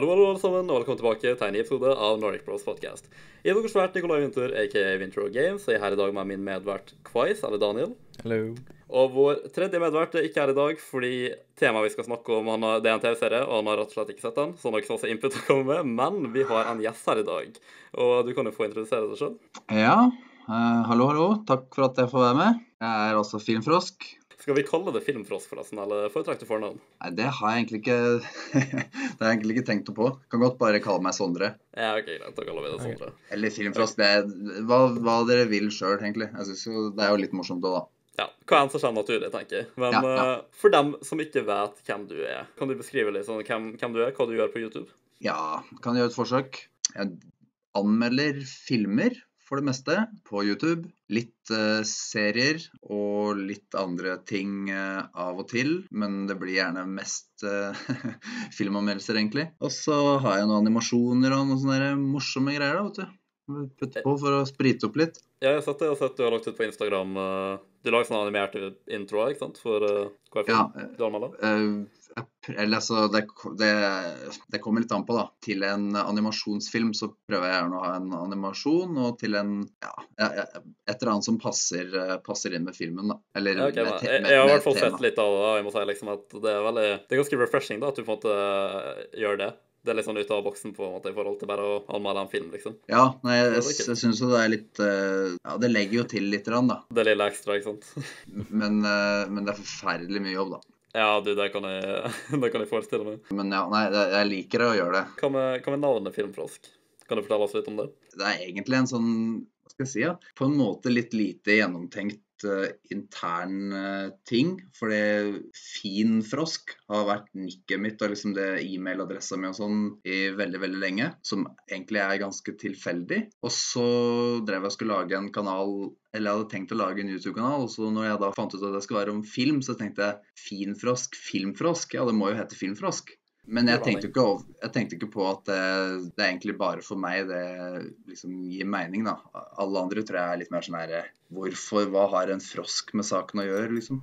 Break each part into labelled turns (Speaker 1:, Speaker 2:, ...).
Speaker 1: Hallo, hallo, alle sammen, og velkommen tilbake til en ny episode av Nordic Bros Podcast. Jeg er deres vert Nikolai Winther, aka Winter Games, og jeg er her i dag med min medvert Kvais, eller Daniel.
Speaker 2: Hello.
Speaker 1: Og vår tredje medvert er ikke her i dag fordi temaet vi skal snakke om, han har, det er en TV-serie, og han har rett og slett ikke sett den, så han har ikke så masse input å komme med, men vi har en gjest her i dag. Og du kan jo få introdusere deg sjøl.
Speaker 3: Ja, uh, hallo, hallo. Takk for at jeg får være med. Jeg er altså Filmfrosk.
Speaker 1: Skal vi kalle det Filmfrosk, forresten, eller foretrekker du fornavn?
Speaker 3: Nei, det har jeg egentlig ikke Det har jeg egentlig ikke tenkt på. Kan godt bare kalle meg Sondre.
Speaker 1: Ja, ok, greit, da kaller vi det Sondre.
Speaker 3: Eller Filmfrosk. Det er hva, hva dere vil sjøl, egentlig. Jeg synes jo Det er jo litt morsomt òg, da.
Speaker 1: Ja, hva enn som kommer naturlig, tenker jeg. Men
Speaker 3: Ja, ja.
Speaker 1: Uh, for dem som ikke vet hvem du er, kan du beskrive litt sånn hvem, hvem du er, hva du gjør på YouTube?
Speaker 3: Ja, kan jeg gjøre et forsøk. Jeg anmelder filmer for det meste på YouTube. Litt eh, serier og litt andre ting eh, av og til. Men det blir gjerne mest eh, filmanmeldelser, egentlig. Og så har jeg noen animasjoner og noen sånne morsomme greier, da, vet du. Putte på for å sprite opp litt.
Speaker 1: Ja, jeg har sett det, jeg har sett du har lagt ut på Instagram. eh, du lager sånne animerte introer, ikke sant, for hva er
Speaker 3: Ja,
Speaker 1: du anmelder?
Speaker 3: Eh, eller altså, det, det, det kommer litt an på, da. Til en animasjonsfilm så prøver jeg gjerne å ha en animasjon, og til en ja, et eller annet som passer, eh, passer inn med filmen, da. Eller
Speaker 1: Ja, okay,
Speaker 3: med, med,
Speaker 1: jeg,
Speaker 3: med,
Speaker 1: jeg har i hvert fall sett litt av det. og Jeg må si liksom at det er veldig Det er ganske refreshing da, at du på en måte eh, gjør det. Det er litt sånn ut av boksen på en måte i forhold til bare å anmelde en film, liksom.
Speaker 3: Ja, nei, jeg, jeg, jeg syns jo det er litt uh, Ja, det legger jo til litt, grann, da.
Speaker 1: Det lille ekstra, ikke sant.
Speaker 3: Men, uh, men det er forferdelig mye jobb, da.
Speaker 1: Ja, du, det kan jeg, det kan jeg forestille meg.
Speaker 3: Men ja, nei, jeg liker å gjøre det.
Speaker 1: Hva med, hva med navnet Filmfrosk? Kan du fortelle oss litt om det?
Speaker 3: Det er egentlig en sånn, skal si, ja, på en måte litt lite gjennomtenkt eh, intern eh, ting. Fordi Finfrosk har vært nikket mitt og liksom det e-mailadressa mi og sånn i veldig, veldig lenge. Som egentlig er ganske tilfeldig. Og så drev jeg og skulle lage en kanal eller jeg hadde tenkt å lage en YouTube-kanal, og så når jeg da fant ut at det skulle være om film, så tenkte jeg Finfrosk, Filmfrosk, ja det må jo hete Filmfrosk. Men jeg tenkte, ikke, over- jeg tenkte ikke på at det, det er egentlig bare for meg det liksom gir mening, da. Alle andre tror jeg er litt mer sånn her Hvorfor? Hva har en frosk med saken å gjøre, liksom?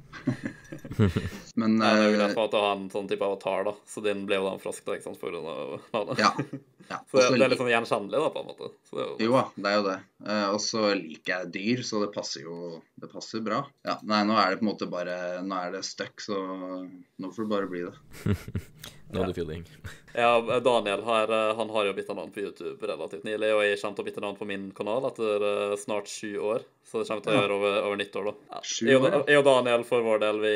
Speaker 3: Men
Speaker 1: Ja, det er jo
Speaker 3: derfor
Speaker 1: greit for at du har en sånn type avatar, da. Så din ble jo da en frosk, da, ikke sant, for grunn av navnet.
Speaker 3: ja. ja.
Speaker 1: Så det, det er litt sånn gjenkjennelig, da, på en måte. Så det er jo
Speaker 3: Jo da, det er jo det. Eh, og så liker jeg dyr, så det passer jo det passer bra. Ja, Nei, nå er det på en måte bare Nå er det stuck, så nå får det bare bli det.
Speaker 2: No the feeling.
Speaker 1: Ja, Daniel har, eh, han har jo bytta navn på YouTube relativt nylig, og jeg kommer til å bytte navn på min kanal etter eh, snart sju år. Så det kommer til å gjøre over, over nyttår, da. Ja. Jeg, og,
Speaker 3: år,
Speaker 1: jeg og Daniel for vår del vi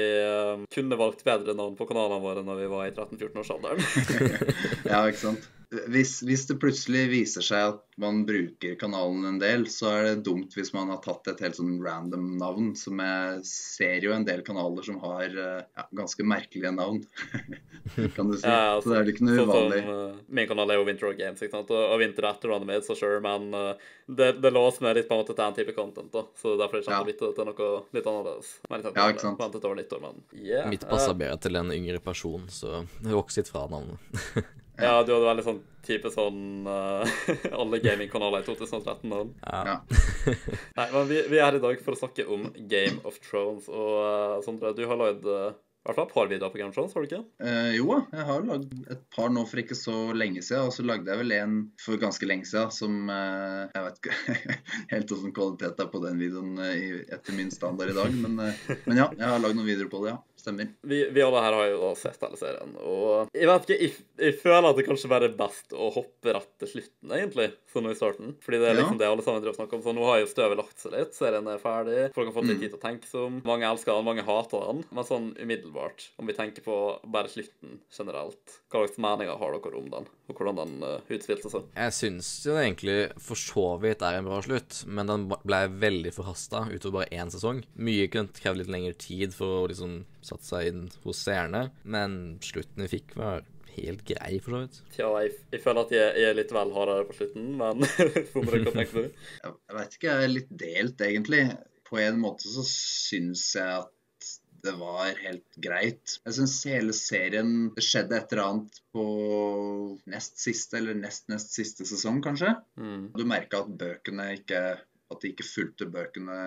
Speaker 1: kunne valgt bedre navn på kanalene våre når vi var i 13-14-årsalderen.
Speaker 3: Ja, ikke sant. Hvis, hvis det plutselig viser seg at man bruker kanalen en del, så er det dumt hvis man har tatt et helt sånn random navn. Som jeg ser jo en del kanaler som har eh, ja, ganske merkelige navn. kan du si.
Speaker 1: Ja,
Speaker 3: så det er ikke noe
Speaker 1: sånn
Speaker 3: uvanlig.
Speaker 1: eh, min kanal er jo Winter Games, ikke sant? og, og Winter etter Runamade, så sure, men eh, det, det låser meg litt på en måte til en type content, da. Så derfor er kommer å bytte til noe litt annerledes. Men
Speaker 3: Ja, ikke sant.
Speaker 1: År, nyttår, men yeah.
Speaker 2: Mitt passer bedre til en yngre person, så jeg vokser litt fra navnet.
Speaker 1: Ja, du hadde veldig sånn type sånn uh, alle gamingkanaler i 2013. Og.
Speaker 3: Ja.
Speaker 1: Nei, men vi, vi er her i dag for å snakke om Game of Thrones. Og uh, Sondre, du har lagd eh, i hvert fall et par videoer på Game Thrones, har du ikke?
Speaker 3: Eh, jo jeg har lagd et par nå for ikke så lenge siden. Og så lagde jeg vel en for ganske lenge siden som eh, Jeg vet ikke helt hvordan kvalitet er på den videoen eh, etter min standard i dag. Men, eh, men ja, jeg har lagd noen videoer på det, ja. Stemmer.
Speaker 1: Vi, vi alle her har jo sett hele serien, og jeg vet ikke, jeg, jeg føler at det kanskje bare er best å hoppe rett til slutten, egentlig, sånn i starten. Fordi det er liksom
Speaker 3: Ja.
Speaker 1: det alle sammen snakker om. Så nå har jo støvet lagt seg litt, serien er ferdig, folk har fått litt
Speaker 3: Mm.
Speaker 1: tid til å tenke seg om. Mange elsker den, mange hater den. Men sånn umiddelbart, om vi tenker på bare slutten generelt, hva slags meninger har dere om den, og hvordan den uh, utspilte seg?
Speaker 2: Jeg syns jo det egentlig for så vidt er en bra slutt, men den ble veldig forhasta utover bare én sesong. Mye kunne krevd litt lengre tid for å liksom satt seg inn hos seerne, men slutten vi fikk, var helt grei, for så vidt.
Speaker 1: Tja, jeg, jeg føler at jeg, jeg er litt vel hardere på slutten, men Sondre, hva tenker du?
Speaker 3: Jeg, jeg vet ikke, jeg er litt delt, egentlig. På en måte så syns jeg at det var helt greit. Jeg syns hele serien Det skjedde et eller annet på nest siste eller nest nest siste sesong, kanskje.
Speaker 1: Mm.
Speaker 3: Du merka at bøkene ikke at de ikke fulgte bøkene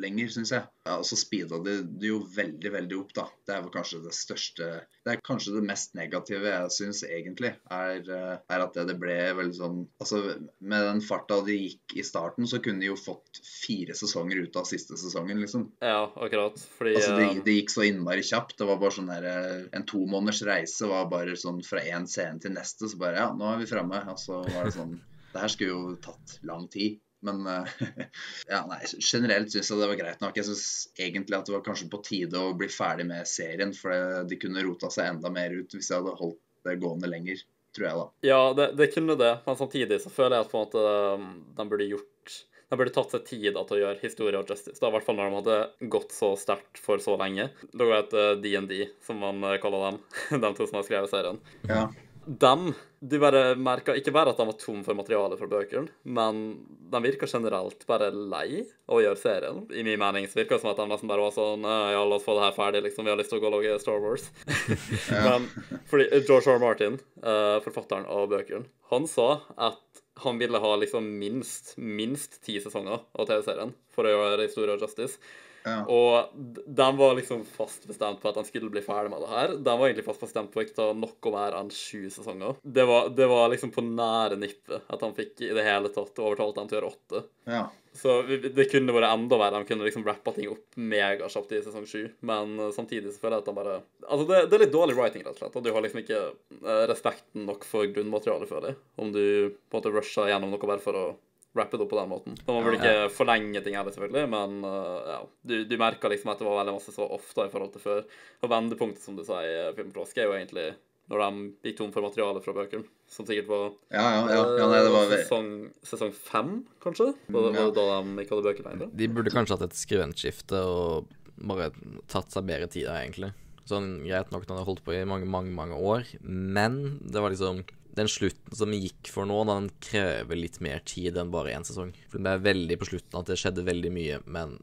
Speaker 3: lenger, syns jeg. Ja, og så speeda de det jo veldig, veldig opp, da. Det er vel kanskje det største Det er kanskje det mest negative jeg syns egentlig, er, eh, er at det, det ble veldig sånn Altså med den farta de gikk i starten, så kunne de jo fått fire sesonger ut av siste sesongen, liksom.
Speaker 1: Ja, akkurat. Fordi
Speaker 3: Altså, det, de gikk så innmari kjapt. Det var bare sånn der, eh, En to måneders reise var bare sånn fra én scene til neste, så bare Ja, nå er vi framme. Og så var det sånn Det her skulle jo tatt lang tid. Men eh, ja, nei, generelt syns jeg det var greit nok. Jeg syns egentlig at det var kanskje på tide å bli ferdig med serien, for de kunne rota seg enda mer ut hvis jeg hadde holdt det gående lenger, tror jeg da.
Speaker 1: Ja, det, det kunne det, men samtidig så føler jeg at på en måte um, de burde gjort de burde tatt seg tid da, til å gjøre historie og justice. Da, I hvert fall når de hadde gått så sterkt for så lenge. Det går et eh, DND, som man eh, kaller dem, de to som har skrevet serien.
Speaker 3: Ja.
Speaker 1: Dem du bare merka ikke bare at de var tom for materiale fra bøkene, men de virka generelt bare lei av å gjøre serien. I min mening så virka det som at de nesten bare var sånn «Eh, Ja, la oss få det her ferdig, liksom. Vi har lyst til å gå og lage Star Wars. men fordi George R. R. Martin, eh, forfatteren av bøkene, han sa at han ville ha liksom minst minst ti sesonger av TV-serien for å gjøre historie og justice.
Speaker 3: Ja.
Speaker 1: Og de var liksom fast bestemt på at han skulle bli ferdig med det her. De var egentlig fast bestemt på å ikke ta noe mer enn sju sesonger. Det var, det var liksom på nære nippet at han fikk i det hele tatt overtalt dem til å gjøre åtte.
Speaker 3: ja.
Speaker 1: Så det kunne vært enda verre. De kunne liksom rappa ting opp megakjapt i sesong sju. Men eh, samtidig så føler jeg at han bare Altså, det, det er litt dårlig writing, rett og slett. Og du har liksom ikke eh, respekten nok for grunnmaterialet, føler jeg. Om du på en måte rusher gjennom noe bare for å rappe det opp på den måten. Så man burde ikke forlenge ting heller, selvfølgelig, men uh, ja. Du, du merka liksom at det var veldig masse så ofte i forhold til før. Og vendepunktet, som du sa i eh, Film på er jo egentlig når de gikk tom for materiale fra bøkene, som sikkert var
Speaker 3: Ja, ja, ja. ja nei, det var
Speaker 1: eh, sesong, sesong fem, kanskje? Var det, var det da de ikke hadde bøker lenger?
Speaker 2: De burde kanskje hatt et skriventskifte og bare tatt seg bedre tid egentlig. Sånn greit nok når de har holdt på i mange, mange, mange år, men det var liksom den slutten som vi gikk for nå, den krever litt mer tid enn bare én sesong. For det er veldig på slutten at det skjedde veldig mye, men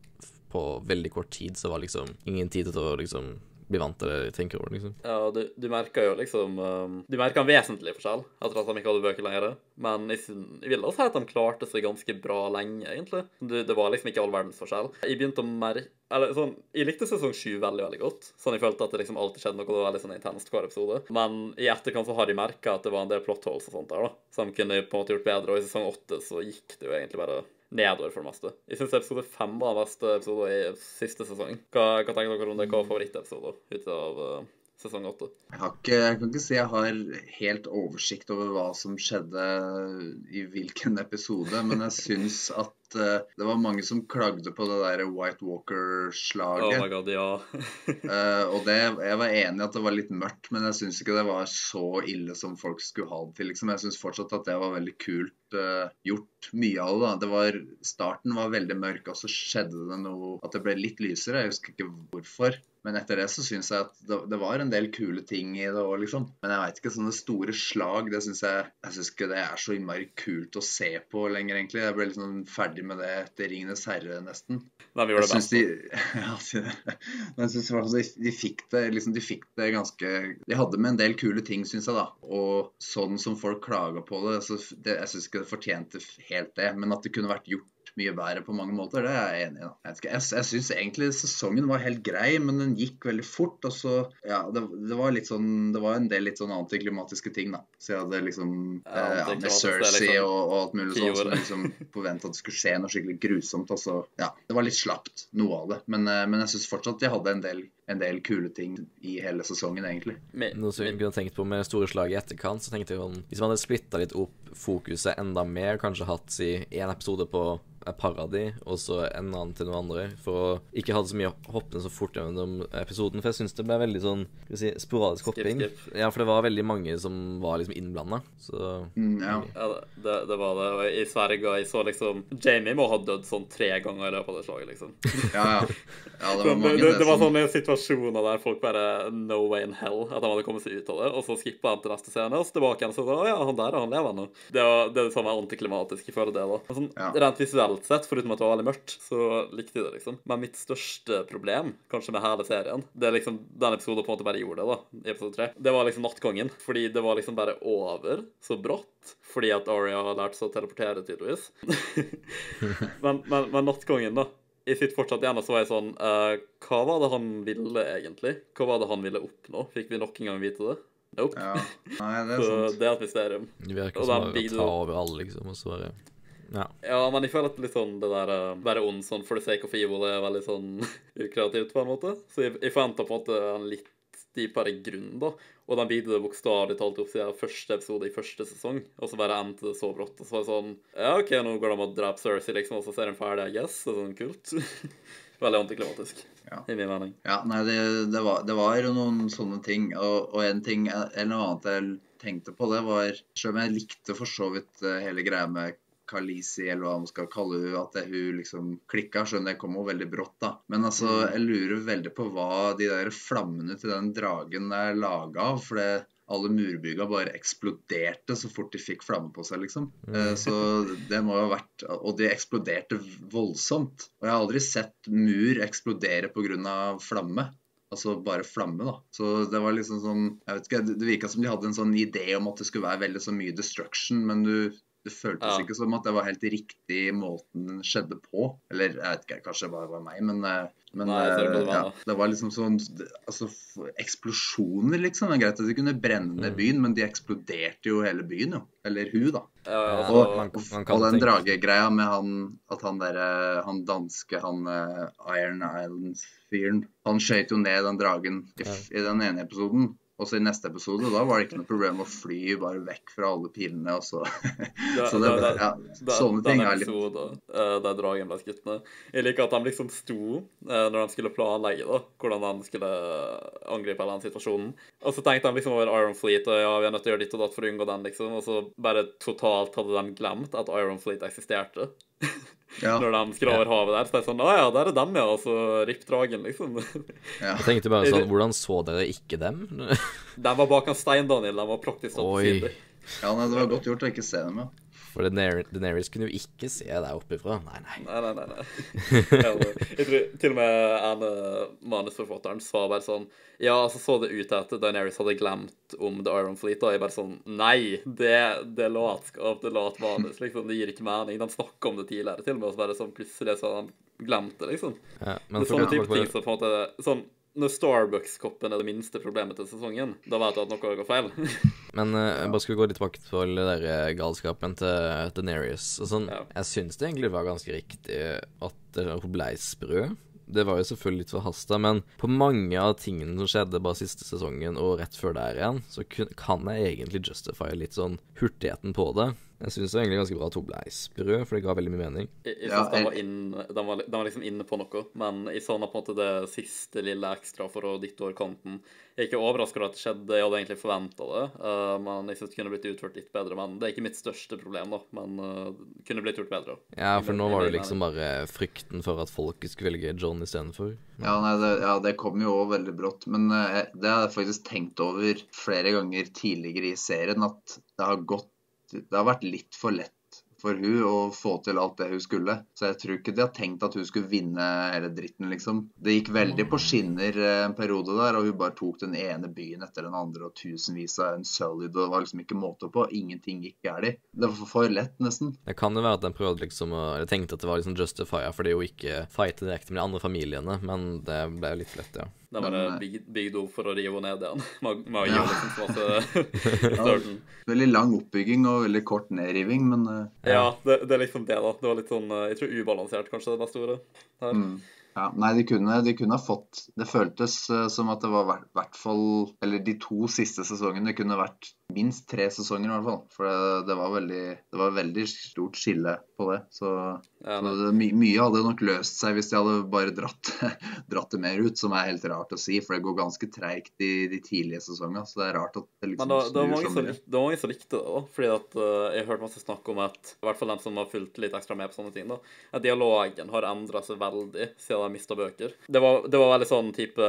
Speaker 2: på veldig kort tid så var liksom ingen tid til å liksom bli vant til det, tenker over, liksom.
Speaker 1: Ja, du, du merker jo liksom um, Du merker en vesentlig forskjell etter at de ikke hadde bøker lenger. Men jeg, jeg vil også si at de klarte seg ganske bra lenge, egentlig. Det, det var liksom ikke all verdens forskjell. Jeg begynte å merke Eller sånn Jeg likte sesong sju veldig, veldig godt. Sånn jeg følte at det liksom alltid skjedde noe. Det var veldig sånn intenst hver episode. Men i etterkant så har jeg merka at det var en del plot holes og sånt der, da. Som kunne på en måte gjort bedre. Og i sesong åtte så gikk det jo egentlig bare nedover for det meste. Jeg syns episode fem var den beste episoden i siste sesong. Hva, hva tenker dere om det? Hva er favorittepisoder ut av uh, sesong åtte?
Speaker 3: Jeg, jeg kan ikke si jeg har helt oversikt over hva som skjedde i hvilken episode, men jeg syns at eh, det var mange som klagde på det der White
Speaker 1: Oh
Speaker 3: Walker-slaget.
Speaker 1: my god, ja.
Speaker 3: uh, og det, jeg var enig i at det var litt mørkt, men jeg syns ikke det var så ille som folk skulle ha det til. Liksom. Jeg syns fortsatt at det var veldig kult uh, gjort. Mye av det. da. Det var, starten var veldig mørk, og så skjedde det noe At det ble litt lysere. Jeg husker ikke hvorfor. Men etter det så syns jeg at det, det var en del kule ting i det òg, liksom. Men jeg veit ikke, sånne store slag, det syns jeg Jeg syns ikke det er så innmari kult å se på lenger, egentlig. Jeg ble litt sånn ferdig med det etter Ringenes herre, nesten.
Speaker 1: Men vi gjorde
Speaker 3: Jeg
Speaker 1: det best.
Speaker 3: de, ja, jeg syns i hvert fall de fikk det liksom, de fikk det ganske De hadde med en del kule ting, syns jeg, da. Og sånn som folk klaga på det, så det, jeg syns ikke det fortjente helt det. Men at det kunne vært gjort mye bedre på mange måter, det er jeg enig i. da. Jeg, jeg, jeg syns egentlig sesongen var helt grei, men den gikk veldig fort. Og så Ja, det, det var litt sånn Det var en del litt sånn antiklimatiske ting, da. Så jeg hadde liksom
Speaker 1: Ja,
Speaker 3: eh, ja, Med
Speaker 1: er
Speaker 3: Cersei
Speaker 1: liksom
Speaker 3: og, og alt mulig sånt som liksom forventa at det skulle skje noe skikkelig grusomt. Og så, ja, det var litt slapt, noe av det. Men, eh, men jeg syns fortsatt de hadde en del, en del kule ting i hele sesongen, egentlig.
Speaker 1: Men,
Speaker 2: Noe som vi kunne tenkt på med store slag i etterkant, så tenkte jeg sånn Hvis man hadde splitta litt opp fokuset enda mer, kanskje hatt si én episode på et par av de, og så en annen til noen andre, for å ikke ha det så mye hoppende så fort gjennom episoden. For jeg syns det ble veldig sånn skal vi si, sporadisk hopping.
Speaker 1: skip.
Speaker 2: Ja, for det var veldig mange som var liksom innblanda. Så
Speaker 3: Mm, ja.
Speaker 1: Ja, det, det, var det. Og i Sverige jeg så liksom Jamie må ha dødd sånn tre ganger i løpet av det slaget, liksom.
Speaker 3: Ja, ja. ja det var mange
Speaker 1: det, det var sånne situasjoner der folk bare No way in hell at han hadde kommet seg ut av det. Og så skippa han til neste scene, og så tilbake igjen. Så sa å ja, han der han han nå. Det, var, det er det samme antiklimatiske, jeg føler det, da. Sånn,
Speaker 3: Ja.
Speaker 1: Rent visuelt visuelt sett, foruten at det var veldig mørkt, så likte jeg det, liksom. Men mitt største problem, kanskje med hele serien, det er liksom den episoden på en måte bare gjorde det, da, i episode tre, det var liksom Nattkongen. Fordi det var liksom bare over så brått. Fordi at Aria har lært seg å teleportere, tydeligvis. men, men, men Nattkongen, da. Jeg sitter fortsatt igjen og så er jeg sånn uh, Hva var det han ville, egentlig? Hva var det han ville oppnå? Fikk vi nok en gang vite det? Nope.
Speaker 3: Ja. Nei, det er
Speaker 1: Så
Speaker 3: sant.
Speaker 1: det er et mysterium.
Speaker 2: Det virker som bare å ta over alle, liksom, og så bare Ja.
Speaker 1: Ja, men jeg føler at litt sånn det der uh, være ond sånn for the sake of evil er veldig sånn ukreativt, på en måte. Så jeg, jeg forventer på en måte en litt dypere grunn, da. Og den bidde det bokstavelig talt opp siden første episode i første sesong, og så bare endte det så brått. Og så var det sånn Ja, OK, nå går de og dreper Cersei, liksom, og så ser de ferdig, I guess. Det er sånn kult. veldig antiklimatisk,
Speaker 3: Ja.
Speaker 1: i min mening.
Speaker 3: Ja, nei, det, det, var, det var jo noen sånne ting. Og, og en ting, eller noe annet jeg tenkte på, det var Selv om jeg likte for så vidt eh, hele greia med Khaleesi, eller hva man skal kalle henne, at hun liksom klikka. Skjønner jeg kom jo veldig brått, da. Men altså, jeg lurer veldig på hva de der flammene til den dragen er laga av. For det, alle murbygga bare eksploderte så fort de fikk flamme på seg, liksom. Eh, Så det må jo ha vært Og de eksploderte voldsomt. Og jeg har aldri sett mur eksplodere pga. flamme. Altså bare flamme, da. Så det var liksom sånn Jeg vet ikke, Det virka som de hadde en sånn idé om at det skulle være veldig så mye destruction, men du det føltes
Speaker 1: Ja.
Speaker 3: ikke som at det var helt riktig måten den skjedde på. Eller jeg vet ikke, kanskje det bare var meg, men, eh, men
Speaker 1: Nei, det, du
Speaker 3: eh, ja, det var liksom sånn altså, Eksplosjoner, liksom. Det er greit at de kunne brenne ned
Speaker 2: Mm.
Speaker 3: byen, men de eksploderte jo hele byen, jo. Eller hun, da.
Speaker 1: Ja, ja,
Speaker 2: Ja,
Speaker 1: altså,
Speaker 3: Og,
Speaker 2: man- man
Speaker 3: og den
Speaker 2: tenke-
Speaker 3: dragegreia med han at han derre Han danske, han eh, Iron Island-fyren Han skjøt jo ned den dragen i, i den ene episoden. Og så i neste episode, da var det ikke noe problem å fly bare vekk fra alle pilene, og så Så det,
Speaker 1: det-
Speaker 3: ja,
Speaker 1: det-
Speaker 3: sånne ting er litt
Speaker 1: episode, uh, der dragen ble skutt ned. Jeg liker at de liksom sto eh, når de skulle planlegge da, hvordan de skulle angripe den situasjonen. Og så tenkte de liksom over Iron Fleet, og ja, vi er nødt til å gjøre ditt og datt for å unngå den, liksom. Og så bare totalt hadde de glemt at Iron Fleet eksisterte.
Speaker 3: Ja,
Speaker 1: Når de skulle over havet der. Så det er sånn Å ja, der er dem, ja. Og så ripp dragen, liksom.
Speaker 3: ja.
Speaker 2: Jeg tenkte bare sånn Hvordan så dere ikke dem?
Speaker 1: De var bak en stein, Daniel. De var praktisk talt
Speaker 2: Oi.
Speaker 1: side.
Speaker 3: ja nei, det var godt gjort å ikke se dem, ja.
Speaker 2: For Deneris kunne jo ikke se deg oppifra. Nei, nei.
Speaker 1: Nei, nei, nei. Jeg tror til og med en manusforfatteren sa bare sånn Ja, så så det ut til at Daenerys hadde glemt om The Iron Fleet. Og jeg bare sånn Nei, det, det er latskap. Det er lat manus. liksom. Det gir ikke mening. De snakka om det tidligere, til og med, og så bare sånn plutselig så de glemt det, liksom.
Speaker 2: Ja,
Speaker 1: Det er sånne type ting som på en måte Sånn når Starbucks-koppen er det minste problemet til sesongen, da vet du at noe går feil.
Speaker 2: Men uh, bare vi gå litt tilbake til den der eh, galskapen til Daenerys. Og sånn,
Speaker 1: Ja.
Speaker 2: Jeg syns det egentlig var ganske riktig at det ble sprø. Det var jo selvfølgelig litt forhasta, men på mange av tingene som skjedde bare siste sesongen og rett før der igjen, så kan jeg egentlig justify litt sånn hurtigheten på det. Jeg syns egentlig ganske bra at hun ble sprø, for det ga veldig mye mening.
Speaker 1: Jeg, jeg synes den,
Speaker 3: jeg-
Speaker 1: var inn, den, var, den var liksom inne på noe, men jeg savna på en måte det siste lille ekstra for å dytte over kanten. Jeg er ikke overraska over at det skjedde, jeg hadde egentlig forventa det. Uh, men jeg syns det kunne blitt utført litt bedre. Men Det er ikke mitt største problem, da. Men uh, det kunne blitt gjort bedre.
Speaker 2: Ja, for nå var det liksom bare frykten for at folket skulle velge John istedenfor.
Speaker 3: Ja, nei, det, ja, det kom jo også veldig brått. Men uh, det har jeg faktisk tenkt over flere ganger tidligere i serien, at det har gått Det har vært litt for lett for hun å få til alt det hun skulle. Så jeg tror ikke de har tenkt at hun skulle vinne hele dritten, liksom. Det gikk veldig på skinner eh, en periode der, og hun bare tok den ene byen etter den andre, og tusenvis av Unsullied, og det var liksom ikke måte på. Ingenting gikk galt. Det var for lett, nesten.
Speaker 2: Det kan jo være at den prøvde liksom å Jeg tenkte at det var liksom Justifier fordi hun ikke fightet direkte med de andre familiene, men det ble litt lett, ja.
Speaker 1: De bare
Speaker 3: Men,
Speaker 1: big, big do for å rive henne ned igjen. Med, med å gi
Speaker 3: Ja.
Speaker 1: liksom i.
Speaker 3: Veldig lang oppbygging og veldig kort nedriving, men eh,
Speaker 1: Ja, det, det er liksom det, da. Det var litt sånn eh, Jeg tror ubalansert, kanskje, det beste ordet. Her.
Speaker 3: Mm. Ja, nei, de kunne, de kunne ha fått Det føltes eh, som at det var hvert fall Eller de to siste sesongene kunne vært minst tre sesonger, i hvert fall. For det, det var veldig Det var veldig stort skille på det. Så,
Speaker 1: Ja,
Speaker 3: så det, my, mye hadde nok løst seg hvis de hadde bare dratt, dratt det mer ut, som er helt rart å si. For det går ganske treigt i de tidlige sesongene. Så det er rart at det liksom
Speaker 1: Men det, var mange
Speaker 3: så
Speaker 1: som, det var mange som likte det, da. Fordi at uh, jeg hørte masse snakk om at I hvert fall dem som har fulgt litt ekstra med på sånne ting, da. At dialogen har endra seg veldig siden de mista bøker. Det var, det var veldig sånn type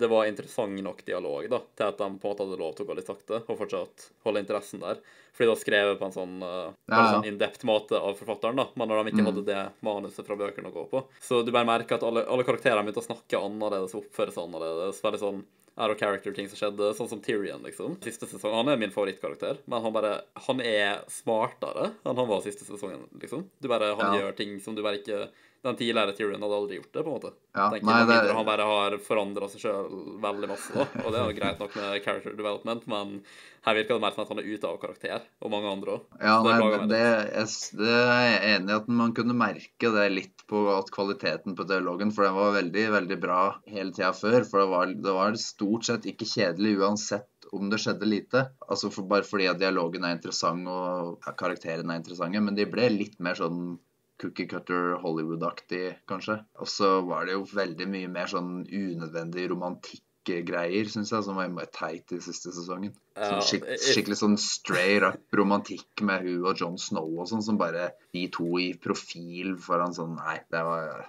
Speaker 1: Det var interessant nok dialog, da, til at de på en måte hadde lov til å gå litt sakte, og fortsatt holde interessen der. Fordi det var skrevet på en sånn, uh,
Speaker 3: Ja, ja.
Speaker 1: sånn in-dept-måte av forfatteren, da, men når de ikke
Speaker 3: Mm.
Speaker 1: hadde det manuset fra bøkene å gå på. Så du bare merker at alle, alle karakterene begynte å snakke annerledes og oppføre seg annerledes. Veldig sånn out of character-ting som skjedde, sånn som Tyrion, liksom. Siste sesong, Han er min favorittkarakter, men han bare Han er smartere enn han var siste sesongen, liksom. Du bare, Han
Speaker 3: Ja.
Speaker 1: gjør ting som du bare ikke Den tidligere Tyrion hadde aldri gjort det, på en måte.
Speaker 3: Ja,
Speaker 1: Tenker
Speaker 3: nei, det-
Speaker 1: Han bare har forandra seg sjøl veldig masse, da. Og det er jo greit nok med character development, men her virker det mer som at han er ute av karakter, og mange andre òg.
Speaker 3: Ja,
Speaker 1: det
Speaker 3: nei, det, jeg, det er jeg enig i at man kunne merke det litt på at kvaliteten på dialogen, for den var veldig, veldig bra hele tida før. For det var, det var stort sett ikke kjedelig uansett om det skjedde lite. Altså for, Bare fordi at dialogen er interessant og ja, karakterene er interessante, men de ble litt mer sånn cookie cutter Hollywood-aktig, kanskje. Og så var det jo veldig mye mer sånn unødvendig romantikkgreier, syns jeg, som var teit i siste sesongen. Sånn skik skikkelig sånn straight up romantikk med hun og Jon Snow og sånn, som bare de to i profil foran sånn Nei, det var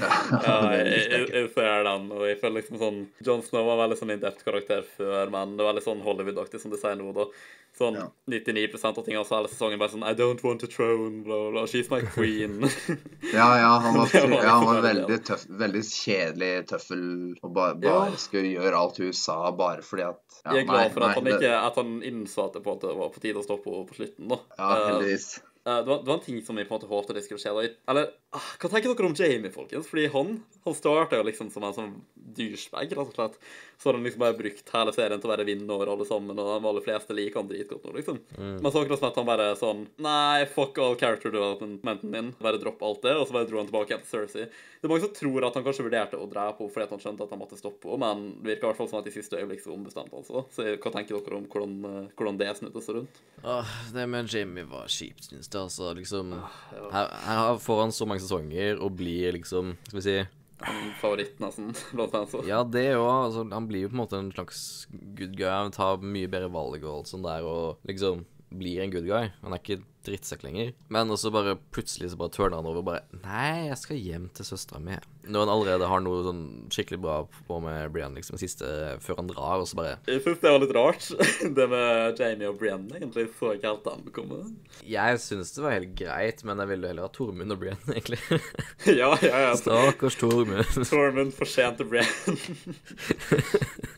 Speaker 3: Ja,
Speaker 1: Ja, jeg,
Speaker 3: jeg
Speaker 1: jeg, ser den, og jeg føler liksom sånn Jon Snow var veldig sånn in-depth karakter før, men det var veldig sånn Hollywood-aktig, som du sier nå, da. Sånn
Speaker 3: Ja.
Speaker 1: 99% av tingene også hele sesongen bare sånn I don't want a throne, bla, bla, she's my queen.
Speaker 3: Ja, ja, han var,
Speaker 1: var
Speaker 3: ja, han var veldig tøff, veldig kjedelig tøffel og bare,
Speaker 1: Ja.
Speaker 3: skulle gjøre alt hun sa bare fordi at ja,
Speaker 1: jeg er glad for at
Speaker 3: nei,
Speaker 1: han ikke at han innså at det på en måte var på tide å stoppe på slutten, da.
Speaker 3: Ja,
Speaker 1: Eh,
Speaker 3: heldigvis.
Speaker 1: Uh, det, var, det var en ting som jeg på en måte håpte det skulle skje. Da. Eller hva tenker dere om Jamie, folkens? Fordi han, han starta jo liksom som en sånn douchebag, rett og slett. Så har han liksom bare brukt hele serien til å være vinner over alle sammen, og de aller fleste liker han dritgodt nå, liksom. Men så akkurat som at han bare sånn Nei, fuck all character developmenten min. Bare dropp alt det, og så bare dro han tilbake igjen til Cersei. Det er mange som tror at han kanskje vurderte å drepe henne fordi han skjønte at han måtte stoppe henne, men det virker i hvert fall som at i siste øyeblikk så ombestemte han seg. Så hva tenker dere om hvordan, eh, hvordan det snudde seg rundt?
Speaker 2: Åh, det med Jamie var kjipt, synes jeg. Altså, liksom
Speaker 1: ja.
Speaker 2: her, her får han så mange sesonger og blir liksom Skal vi si
Speaker 1: Favoritten av nesten, blant fansa.
Speaker 2: Ja, det òg. Altså, han blir jo på en måte en slags good guy. Han tar mye bedre valg og alt sånt der, og liksom blir en good guy. Han er ikke drittsekk lenger. Men også bare plutselig så bare turner han over og bare Nei, jeg skal hjem til søstera mi. Når han allerede har noe sånn skikkelig bra på med Brian liksom siste før han drar, og så bare
Speaker 1: Jeg syns det var litt rart, det med Jamie og Brienne. Egentlig så ikke helt den komme.
Speaker 2: Jeg syns det var helt greit, men jeg ville heller ha Tormund og Brian, egentlig.
Speaker 1: ja, ja, ja.
Speaker 2: Stakkars Tormund.
Speaker 1: Tormund fortjente Brienne.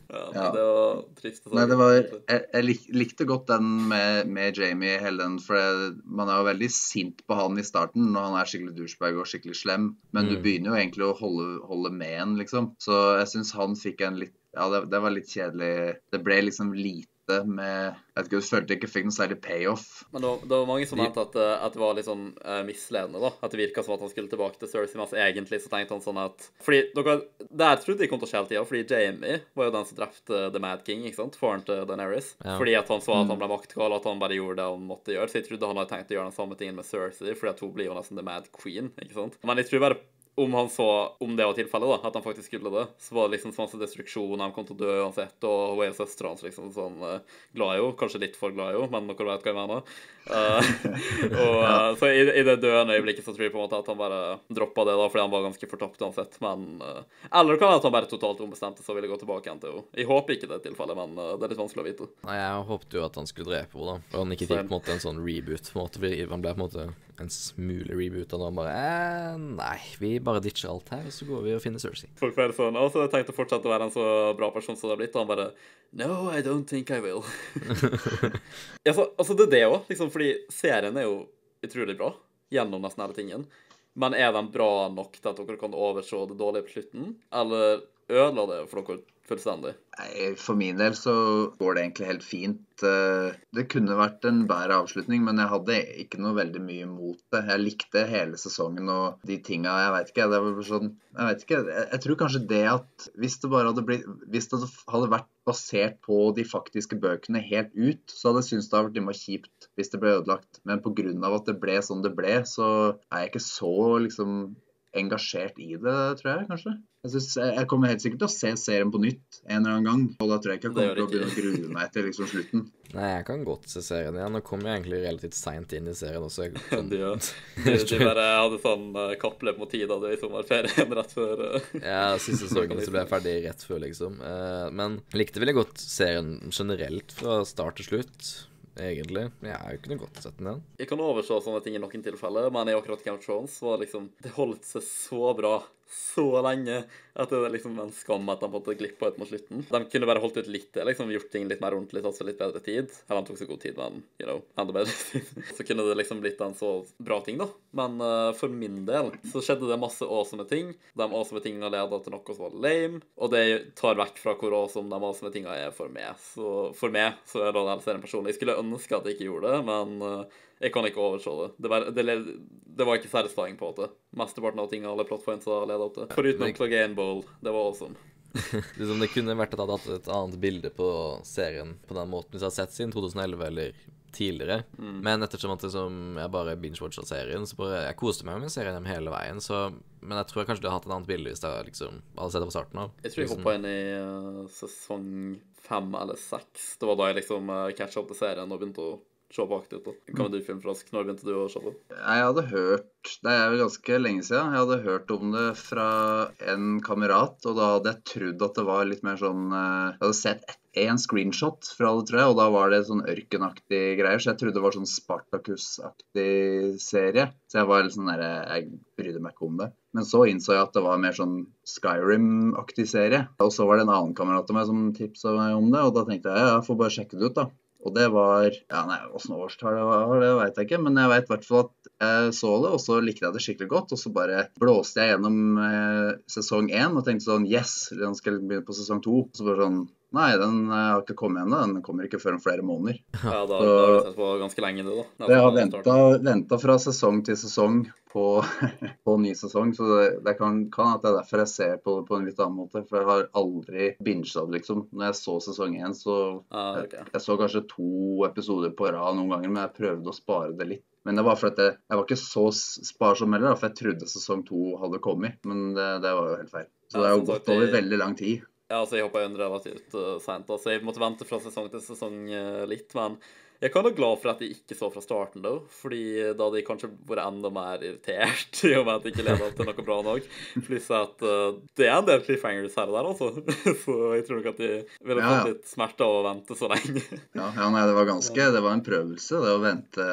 Speaker 1: ja,
Speaker 3: Ja.
Speaker 1: Det var trist.
Speaker 3: Nei, det var Jeg, jeg lik, likte godt den med, med Jamie Helen, for det, man er jo veldig sint på han i starten når han er skikkelig douchebag og skikkelig slem, men du
Speaker 2: Mm.
Speaker 3: begynner jo egentlig å holde, holde med han, liksom. Så jeg syns han fikk en litt Ja, det, det var litt kjedelig. Det ble liksom lite med Jeg vet ikke, jeg følte ikke fikk noe særlig payoff.
Speaker 1: Men det var, det var mange som mente at, eh, at det var litt sånn uh, misledende. da At det virka som at han skulle tilbake til Cersei, mens egentlig så tenkte han sånn at Fordi dere, Der trodde jeg kom til å skje hele tida, fordi Jamie var jo den som drepte The Mad King, ikke sant? faren til Daenerys.
Speaker 2: Ja.
Speaker 1: Fordi at han så at han ble maktgal, at han bare gjorde det han måtte gjøre. Så jeg trodde han hadde tenkt å gjøre den samme tingen med Cersei, fordi at hun blir jo nesten The Mad Queen, ikke sant? Men jeg tror bare om han så om det var tilfellet, da, at han faktisk skulle det, så var det liksom så masse destruksjon, han kom til å dø uansett, og hun er søstera hans, liksom, sånn uh, glad i henne. Kanskje litt for glad i henne, men dere vet hva jeg mener. Uh, og, uh, så i, i det døende øyeblikket så tror jeg på en måte at han bare droppa det, da, fordi han var ganske fortapt uansett. Men Eller det kan være at han bare totalt ombestemte seg og ville gå tilbake igjen til henne. Jeg håper ikke det er tilfellet, men det er litt vanskelig å vite.
Speaker 2: Nei, jeg håpte jo at han skulle drepe henne, da. Og han ikke fikk på en måte en sånn reboot. på en måte, fordi Han ble på en måte en smule reboot, og han bare eh, Nei, vi bare ditcher alt her, og så går vi og finner Cersei.
Speaker 1: Folk føler sånn, og så har jeg fortsette å være en så bra person som det har blitt, og han bare No, I don't think I will. ja, så, altså, det er det òg, liksom, fordi serien er jo utrolig bra gjennom nesten hele tingen. Men er den bra nok til at dere kan overse det dårlige på slutten, eller ødela det for dere fullstendig?
Speaker 3: Nei, For min del så går det egentlig helt fint. Eh, Det kunne vært en bedre avslutning, men jeg hadde ikke noe veldig mye imot det. Jeg likte hele sesongen og de tinga. Jeg vet ikke. Det var sånn Jeg vet ikke. Jeg, tror kanskje det at hvis det bare hadde blitt Hvis det hadde vært basert på de faktiske bøkene helt ut, så hadde jeg syntes det hadde vært kjipt hvis det ble ødelagt. Men pga. at det ble sånn det ble, så er jeg ikke så liksom engasjert i det, tror jeg kanskje. Jeg, synes, jeg kommer helt sikkert til å se serien på nytt en eller annen gang. Og da tror jeg ikke jeg kommer til å begynne å grue meg til liksom slutten.
Speaker 2: Nei, jeg kan godt se serien igjen. Nå kom jeg egentlig relativt seint inn i serien også. Jeg, sånn,
Speaker 1: de, de, de, bare hadde sånn uh, kappløp mot tid da det i sommerferien rett før uh,
Speaker 2: Ja, siste sesongen så ble jeg ferdig rett før, liksom. Uh, men jeg likte veldig godt serien generelt fra start til slutt egentlig. Jeg er jo ikke noe godt sett den igjen.
Speaker 1: Jeg kan overse sånne ting i noen tilfeller, men i akkurat of Thrones var liksom Det holdt seg så bra så lenge at det er liksom en skam at de måtte glippe ut mot slutten. De kunne bare holdt ut litt, liksom gjort ting litt mer ordentlig, tatt seg litt bedre tid. Eller de tok seg god tid, men you know, enda bedre tid. så kunne det liksom blitt en så bra ting, da. Men uh, for min del så skjedde det masse awesome ting. De awesome tingene leda til noe som var lame, og det tar vekk fra hvor awesome de awesome tingene er for meg. Så for meg så er det den serien personlig. Jeg skulle ønske at jeg ikke gjorde det, men uh, jeg kan ikke overse det. Det var, det, det var ikke satisfying på det. Mesteparten av tingene alle plotpointsa leda opp til. Foruten Plug-in Bowl. Det var awesome.
Speaker 2: liksom det kunne vært at jeg hadde hatt et annet bilde på serien på den måten hvis jeg hadde sett siden 2011 eller tidligere. Mm. Men ettersom at liksom, jeg bare binge-watcha serien, så bare, jeg koste meg med serien hele veien. Så, men jeg tror jeg kanskje du hadde hatt et annet bilde hvis jeg liksom, hadde sett det fra starten av.
Speaker 1: Jeg tror jeg
Speaker 2: liksom.
Speaker 1: hoppa inn i uh, sesong fem eller seks. Det var da jeg liksom uh, catcha opp til serien og begynte å se på aktivt. Kan med du, Filmfrosk? Når begynte du å se på?
Speaker 3: Jeg hadde hørt Det er jo ganske lenge siden. Jeg hadde hørt om det fra en kamerat, og da hadde jeg trodd at det var litt mer sånn eh, Jeg hadde sett én screenshot fra det, tror jeg, og da var det sånn ørkenaktig greier. Så jeg trodde det var sånn Spartacus-aktig serie. Så jeg var litt sånn derre Jeg brydde meg ikke om det. Men så innså jeg at det var mer sånn Skyrim-aktig serie. Og så var det en annen kamerat av meg som tipsa meg om det, og da tenkte jeg ja, jeg får bare sjekke det ut, da. Og det var ja, nei, Åssen årstall det var, det vet jeg ikke, men jeg vet i hvert fall at jeg så det, og så likte jeg det skikkelig godt. Og så bare blåste jeg gjennom eh, sesong én og tenkte sånn Yes, nå skal jeg begynne på sesong to. Så bare sånn Nei, den eh, har ikke kommet ennå. Den kommer ikke før om flere måneder.
Speaker 1: Ja, da, så, da har vi sett på ganske lenge, det, da.
Speaker 3: Jeg har venta fra sesong til sesong på, på ny sesong, så det, det kan, kan at det er derfor jeg ser på det på en litt annen måte. For jeg har aldri binga det, liksom. Når jeg så sesong én, så
Speaker 1: ah, okay.
Speaker 3: jeg, jeg, så kanskje to episoder på rad noen ganger, men jeg prøvde å spare det litt. Men det var fordi jeg, jeg var ikke så sparsom heller, for jeg trodde sesong to hadde kommet. Men det, det var jo helt feil. Så det har jo gått over veldig lang tid.
Speaker 1: Ja, altså Jeg hoppa inn relativt uh, seint. Altså, jeg måtte vente fra sesong til sesong uh, litt. Men jeg kan være glad for at de ikke så fra starten, da. Fordi da hadde de kanskje vært enda mer irritert i og med at jeg ikke leda til noe bra nok. Pluss at uh, det er en del cliffhangers her og der, altså. så jeg tror nok at de ville ja, fått litt smerte av å vente så lenge.
Speaker 3: ja, ja, nei, det var ganske Det var en prøvelse, det å vente.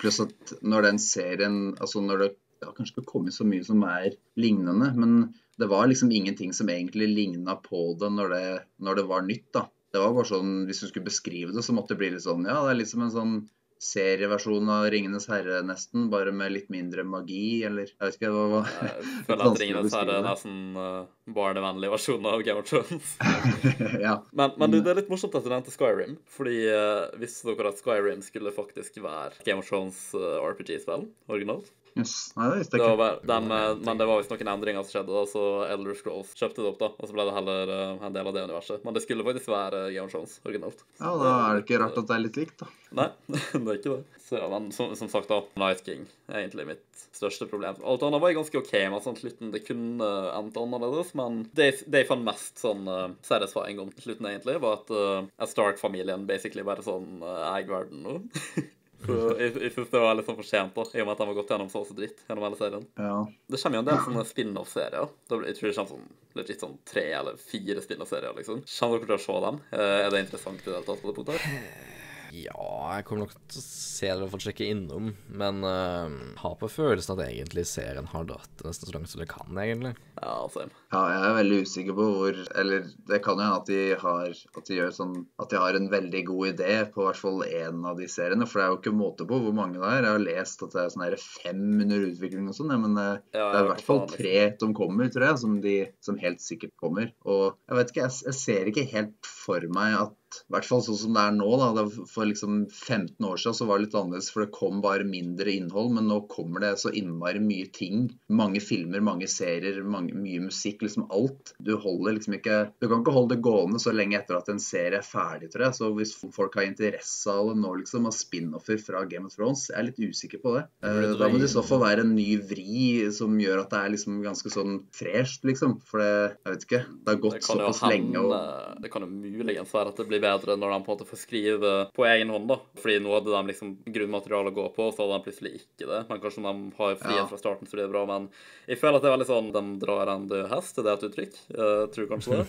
Speaker 3: Pluss at når den serien Altså når det ja, kanskje ikke kommet så mye som er lignende, men det var liksom ingenting som egentlig ligna på det når, det når, det var nytt. da. Det var bare sånn, Hvis du skulle beskrive det, så måtte det bli litt sånn Ja, det er litt som en sånn serieversjon av 'Ringenes herre', nesten. Bare med litt mindre magi, eller Jeg vet ikke. hva var
Speaker 1: Jeg føler at 'Ringenes herre' er nesten uh, barnevennlig versjon av Game of Thrones.
Speaker 3: ja.
Speaker 1: Men, men du, det er litt morsomt at du nevnte Skyrim. Fordi uh, visste dere at Skyrim skulle faktisk være Game of Thrones uh, RPG-spill originalt?
Speaker 3: Yes. Nei, det visste jeg
Speaker 1: ikke. Det den, men det var visst noen endringer som skjedde, så Elder Scrolls kjøpte det opp, da. Og så ble det heller en del av det universet. Men det skulle faktisk være Game of Thrones originalt.
Speaker 3: Ja, da er det ikke rart at det er litt likt, da.
Speaker 1: Nei, det er ikke det. Så, ja, men som, som, sagt, da, Night King er egentlig mitt største problem. Alt annet var jeg ganske OK med. sånn Slutten det kunne endt annerledes, men det, det jeg fant mest sånn uh, satisfying om slutten, egentlig, var at uh, Stark-familien basically bare sånn uh, eier verden nå. Så jeg, jeg synes det var litt sånn for sent, da, i og med at de har gått gjennom så også dritt gjennom hele serien.
Speaker 3: Ja.
Speaker 1: Det kommer jo en del sånne spin-off-serier. Jeg tror det kommer sånn, legit sånn tre eller fire spin-off-serier. liksom. Kommer dere til å se dem? Er det interessant i det hele tatt på det punktet?
Speaker 2: Ja, jeg kommer nok til å se det å sjekke innom, men uh, har på følelsen at egentlig serien har dratt nesten så langt som det kan, egentlig.
Speaker 1: Ja, same.
Speaker 3: Ja, jeg er veldig usikker på hvor Eller det kan jo hende at de har At de sånn At de har en veldig god idé på hvert fall én av de seriene, for det er jo ikke måte på hvor mange det er. Jeg har lest at det er sånn her fem under utvikling og sånn, men det, ja, det er i hvert fall tre som kommer, tror jeg, som, de, som helt sikkert kommer. Og jeg vet ikke, jeg, jeg ser ikke helt for meg at i hvert fall sånn som det er nå. da, For liksom 15 år siden så var det litt annerledes, for det kom bare mindre innhold. Men nå kommer det så innmari mye ting. Mange filmer, mange serier, mange, mye musikk. Liksom alt. Du holder liksom ikke Du kan ikke holde det gående så lenge etter at en serie er ferdig, tror jeg. Så hvis folk har interesse av det nå, liksom, av spin-offer fra Game of Thrones, jeg er litt usikker på det. Uh, da må det i så fall være en ny vri som gjør at det er liksom ganske sånn fresht, liksom. For det Jeg vet ikke. Det har gått
Speaker 1: det såpass
Speaker 3: såpass lenge. og
Speaker 1: Det kan jo muligens være at det blir bedre når de på en måte får skrive på egen hånd, da. Fordi nå hadde de liksom grunnmateriale å gå på, og så hadde de plutselig ikke det. Men kanskje de har frihet
Speaker 3: Ja.
Speaker 1: fra starten, så blir det bra. Men jeg føler at det er veldig sånn de drar en død hest, er det et uttrykk? Jeg tror kanskje det.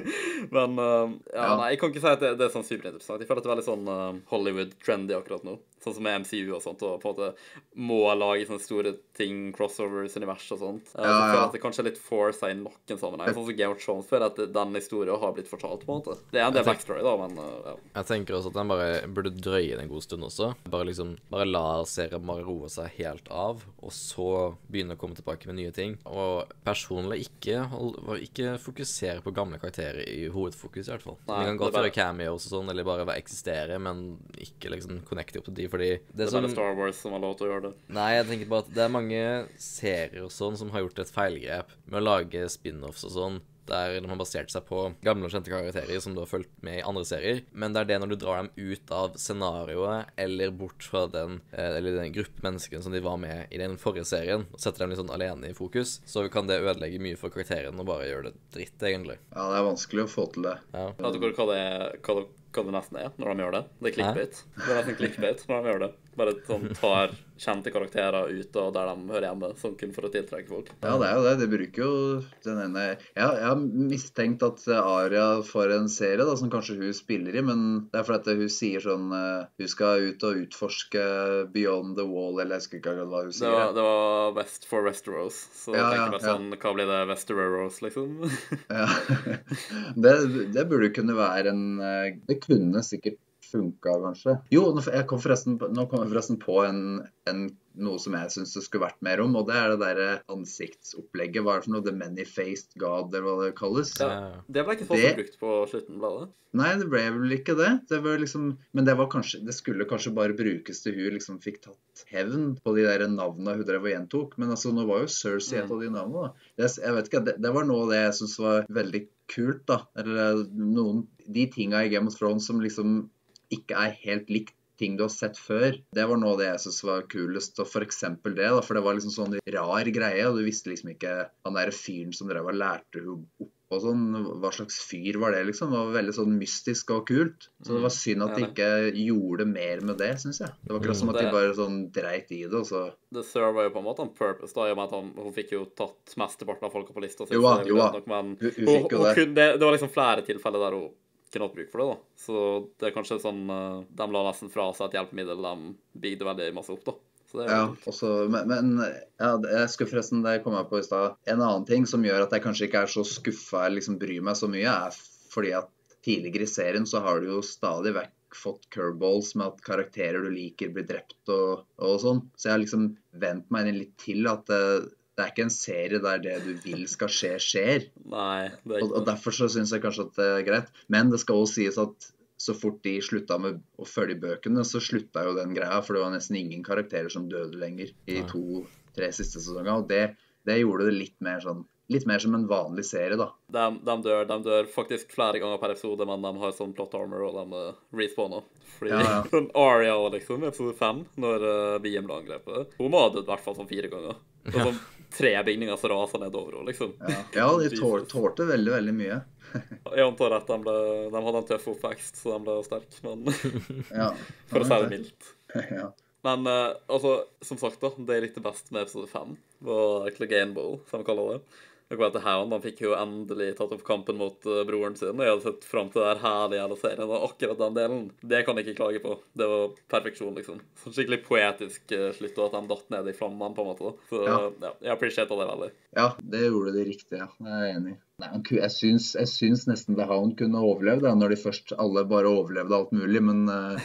Speaker 1: Men eh, ja,
Speaker 3: Ja.
Speaker 1: nei, jeg kan ikke si at det, det er sånn superinteressant. Jeg føler at det er veldig sånn eh, Hollywood-trendy akkurat nå. Sånn som med MCU og sånt, og på en måte må lage sånne store ting, crossovers, univers og sånt. Eh, så
Speaker 3: Ja,
Speaker 1: jeg føler at det kanskje er litt forsa i noen sammenheng. Sånn som Game of Thrones føler at den historien har blitt fortalt, på en måte. Det er en del backstory, da, men eh, ja.
Speaker 2: Jeg tenker også at den bare burde drøye det en god stund også. Bare liksom, bare la serien bare roe seg helt av, og så begynne å komme tilbake med nye ting. Og personlig ikke, hold, ikke fokusere på gamle karakterer i hovedfokus, i hvert fall.
Speaker 1: Nei,
Speaker 2: Vi kan godt være cameos og sånn, eller bare være eksistere, men ikke liksom connecte opp til de, fordi det,
Speaker 1: Det er
Speaker 2: som
Speaker 1: bare Star Wars som har lov til å gjøre det.
Speaker 2: Nei, jeg tenker bare at det er mange serier og sånn som har gjort et feilgrep med å lage spin-offs og sånn, der de har basert seg på gamle og kjente karakterer som du har fulgt med i andre serier. Men det er det når du drar dem ut av scenarioet eller bort fra den, eh, eller den gruppe menneskene som de var med i den forrige serien, og setter dem litt sånn alene i fokus, så kan det ødelegge mye for karakteren og bare gjøre det dritt, egentlig.
Speaker 3: Ja, det er vanskelig å få til det.
Speaker 2: Ja.
Speaker 1: Vet du hva det, hva, det, hva det nesten er når de gjør det? Det er clickbait. Det er nesten clickbait når de gjør det. Bare sånn tar kjente karakterer ut og der de hører hjemme, sånn kun for å tiltrekke folk.
Speaker 3: Ja, det er jo det. De bruker jo den ene Jeg, jeg har mistenkt at Aria får en serie da, som kanskje hun spiller i, men det er fordi hun sier sånn eh, Hun skal ut og utforske Beyond the Wall, eller jeg husker ikke akkurat hva hun
Speaker 1: Det
Speaker 3: sier.
Speaker 1: var, det var West for Westeros, så
Speaker 3: Ja,
Speaker 1: jeg
Speaker 3: ja,
Speaker 1: meg sånn
Speaker 3: ja.
Speaker 1: Hva blir det Westeros, liksom?
Speaker 3: Ja. det, det burde kunne være en eh, Det kunne sikkert funka, kanskje. Jo, jeg kom nå kom jeg forresten på en, en, noe som jeg syns det skulle vært mer om, og det er det derre ansiktsopplegget. Hva er det for noe? The Many-Faced God, eller hva det kalles?
Speaker 1: Ja. Det ble ikke så
Speaker 3: Det-
Speaker 1: brukt på slutten, bladet?
Speaker 3: Nei, det ble vel ikke det. det var liksom, men det, var kanskje, det skulle kanskje bare brukes til hun liksom fikk tatt hevn på de der navnene hun drev og gjentok. Men altså, nå var jo Cersei et
Speaker 1: Mm.
Speaker 3: av de navnene. da. Det, jeg vet ikke, det, det var noe av det jeg syns var veldig kult. da. Eller noen De tinga i Game of Thrones som liksom ikke er helt likt ting du har sett før. Det var noe av det jeg syntes var kulest. og For eksempel det, da, for det var liksom sånn rar greie. og Du visste liksom ikke Han derre fyren som drev og lærte henne opp og sånn, hva slags fyr var det, liksom? Det var veldig sånn mystisk og kult. Så det var synd at de ikke gjorde mer med det, syns jeg. Det var akkurat som at de bare sånn dreit i det, og så
Speaker 1: Det server jo på en måte en purpose, da, i og med at han, hun fikk jo tatt mesteparten av folka på lista si.
Speaker 3: Jo da, jo da. Hun, hun
Speaker 1: hun,
Speaker 3: fikk jo det.
Speaker 1: det, det var liksom flere tilfeller der hun kunne hatt bruk for det, da. Så det er kanskje sånn eh, De la nesten fra seg et hjelpemiddel de bygde veldig masse opp, da.
Speaker 3: Ja, også, men, men ja, jeg skulle forresten, det kom jeg på i stad. En annen ting som gjør at jeg kanskje ikke er så skuffa eller liksom bryr meg så mye, er fordi at tidligere i serien så har du jo stadig vekk fått curveballs med at karakterer du liker, blir drept og, og sånn. Så jeg har liksom vent meg litt til at det, det er ikke en serie der det du vil skal skje, skjer.
Speaker 1: Nei, det er ikke
Speaker 3: og
Speaker 1: og
Speaker 3: Derfor så syns jeg kanskje at det er greit. Men det skal også sies at så fort de slutta med å følge bøkene, så slutta jo den greia. For det var nesten ingen karakterer som døde lenger i to-tre siste sesonger. Og det, det gjorde det litt mer sånn Litt mer som en vanlig serie, da.
Speaker 1: De, de, dør, de dør faktisk flere ganger per episode, men de har sånn plot armor, og de uh, respawner. Fordi
Speaker 3: Ja, ja.
Speaker 1: sånn Aria liksom, episode fem, når uh, BM ble angrepet Hun må ha dødd i hvert fall sånn fire ganger. Og sånn tre bygninger som raser nedover liksom.
Speaker 3: Ja, ja de tål, tålte veldig, veldig mye.
Speaker 1: Jeg antar at de, ble, de hadde en tøff oppvekst, så de ble sterke, men
Speaker 3: Ja.
Speaker 1: for å si det mildt.
Speaker 3: Ja.
Speaker 1: Men eh, altså, som sagt, da, det jeg likte best med episode fem, var Clegane Bowl, som vi kaller det. Det Hound, Han fikk jo endelig tatt opp kampen mot eh, broren sin. og Jeg hadde sett fram til det her herlige jævla serien. Og akkurat den delen, det kan jeg ikke klage på. Det var perfeksjon, liksom. Så skikkelig poetisk uh, slutt, og at de datt ned i flammene, på en måte. da. Så
Speaker 3: Ja.
Speaker 1: ja, jeg appreciata det veldig.
Speaker 3: ja, det gjorde det riktig, ja. Jeg er enig. Nei, jeg, syns, jeg syns nesten The Hound kunne overlevd, da, når de først alle bare overlevde alt mulig. Men uh,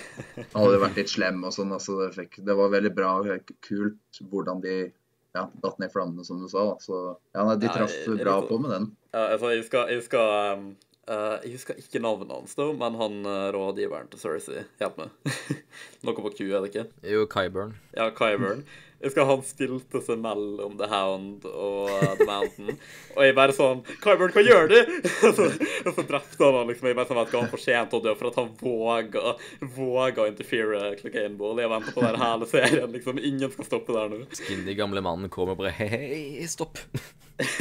Speaker 3: han hadde vært litt slem og sånn. Altså, det, fikk, det var veldig bra og kult hvordan de ja, datt ned flammene, som du sa. Da. Så ja, nei, de traff bra på med den.
Speaker 1: Ja, altså, jeg skal, jeg skal um, Uh, jeg husker ikke navnet hans, da, men han uh, rådgiveren til Cersei. Hjelp meg. Noe på Q, er det ikke?
Speaker 2: Jo, Kyburn.
Speaker 1: Ja, Kyburn. Jeg husker han stilte seg mellom The Hound og uh, The Mountain. Og jeg bare sånn Kyburn, hva gjør du?! og, så, og så drepte han han liksom. Jeg bare sånn at han fortjente å dø for at han våga våga å interfere Clegane Ball. Jeg venter på den hele serien. liksom. Ingen skal stoppe der nå.
Speaker 2: Skinny gamle mannen kommer bare Hei, hei, stopp.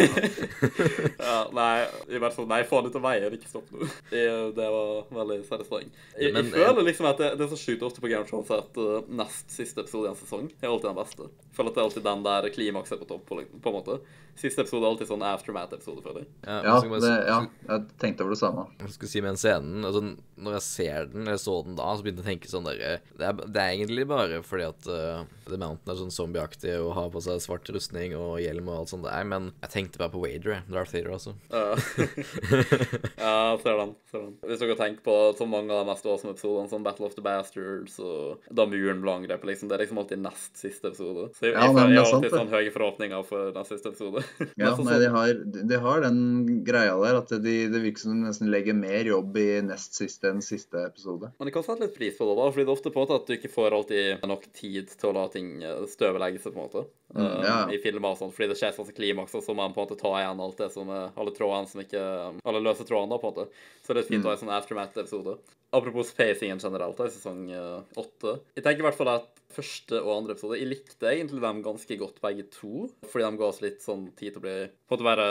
Speaker 1: ja, nei, jeg bare sånn Nei, få han ut av veien, ikke stopp nå. Det, var veldig satisfying. Jeg, jeg føler liksom at det, det er så sjukt ofte på Game of Thrones at uh, nest siste episode i en sesong er alltid den beste. Jeg føler at det er alltid den der klimakset på topp, på, på en måte. Siste episode er alltid sånn aftermath-episode, føler jeg.
Speaker 3: Ja, ja, det, ja, jeg tenkte over det samme.
Speaker 2: Jeg skulle si med den scenen altså, Når jeg ser den, eller så den da, så begynte jeg å tenke sånn der Det er, det er egentlig bare fordi at uh, The Mountain er sånn zombieaktig og har på seg svart rustning og hjelm og alt sånt der, men jeg tenkte bare på Wader, Darth Vader, altså.
Speaker 1: ja, ser den. ser den. Hvis dere tenker på så mange av de mest awesome episodene, som Battle of the Bastards og da muren ble angrepet, liksom, det er liksom alltid nest siste episode. Så jeg, ja, jeg, jeg, har alltid sånn høye forhåpninger for den siste episode.
Speaker 3: ja, nei, de har, de har, den greia der at de, det virker som de nesten legger mer jobb i nest siste enn siste episode.
Speaker 1: Men jeg kan sette litt pris på det, da, fordi det er ofte på en måte at du ikke får alltid nok tid til å la ting eh, støvelegge seg, på en måte. Mm, ja. uh, I filmer og sånn, fordi det skjer sånn klimaks, og så må man på en måte ta igjen alt det som alle trådene som ikke Alle løse trådene, da, på en måte. Så det er fint å ha en sånn aftermath-episode. Apropos pacingen generelt, da, i sesong eh, åtte. Jeg tenker i hvert fall at første og andre episode Jeg likte egentlig dem ganske godt, begge to. Fordi de ga oss litt sånn tid til å bli På å bare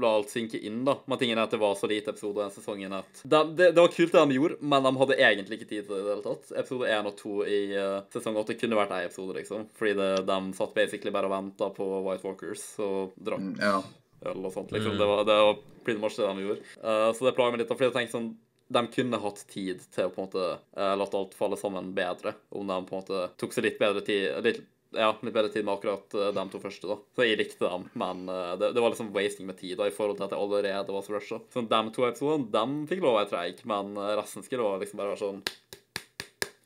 Speaker 1: La alt synke inn, da. Men tingen er at det var så lite episode den sesongen at de, det, det, var kult det de gjorde, men de hadde egentlig ikke tid til det i det hele tatt. Episode én og to i uh, sesong åtte kunne vært én episode, liksom. Fordi det, de satt basically bare og venta på White Walkers og drakk.
Speaker 3: Mm, ja
Speaker 1: sånt. liksom. Mm. Det, var, det var pretty much det de gjorde. Uh, så det plager meg litt. fordi jeg tenker sånn, De kunne hatt tid til å på en måte uh, latt alt falle sammen bedre, om de på en måte tok seg litt bedre tid litt, ja, litt bedre tid med akkurat uh, de to første. da. Så jeg likte dem, men uh, det, det, var liksom wasting med tid da, i forhold til at jeg allerede var så rusha. Så de to episodene, de fikk lov å være treige, men resten skulle liksom bare være sånn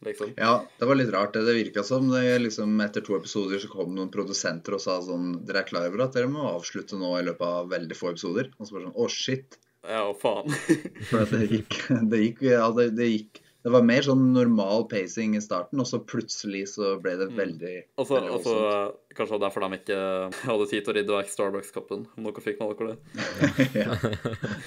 Speaker 1: Liksom.
Speaker 3: Ja, det var litt rart. Det, det virka som det, liksom, etter to episoder så kom noen produsenter og sa sånn Dere er klar over at dere må avslutte nå i løpet av veldig få episoder? Og så bare sånn Å, shit.
Speaker 1: Ja, faen.
Speaker 3: Det gikk, det gikk, ja, det, det gikk det var mer sånn normal pacing i starten, og så plutselig så ble det mm. veldig
Speaker 1: mm. Også, veldig altså, Kanskje derfor de ikke hadde tid til å rydde vekk Starbucks-koppen, om dere fikk med dere
Speaker 3: det? ja.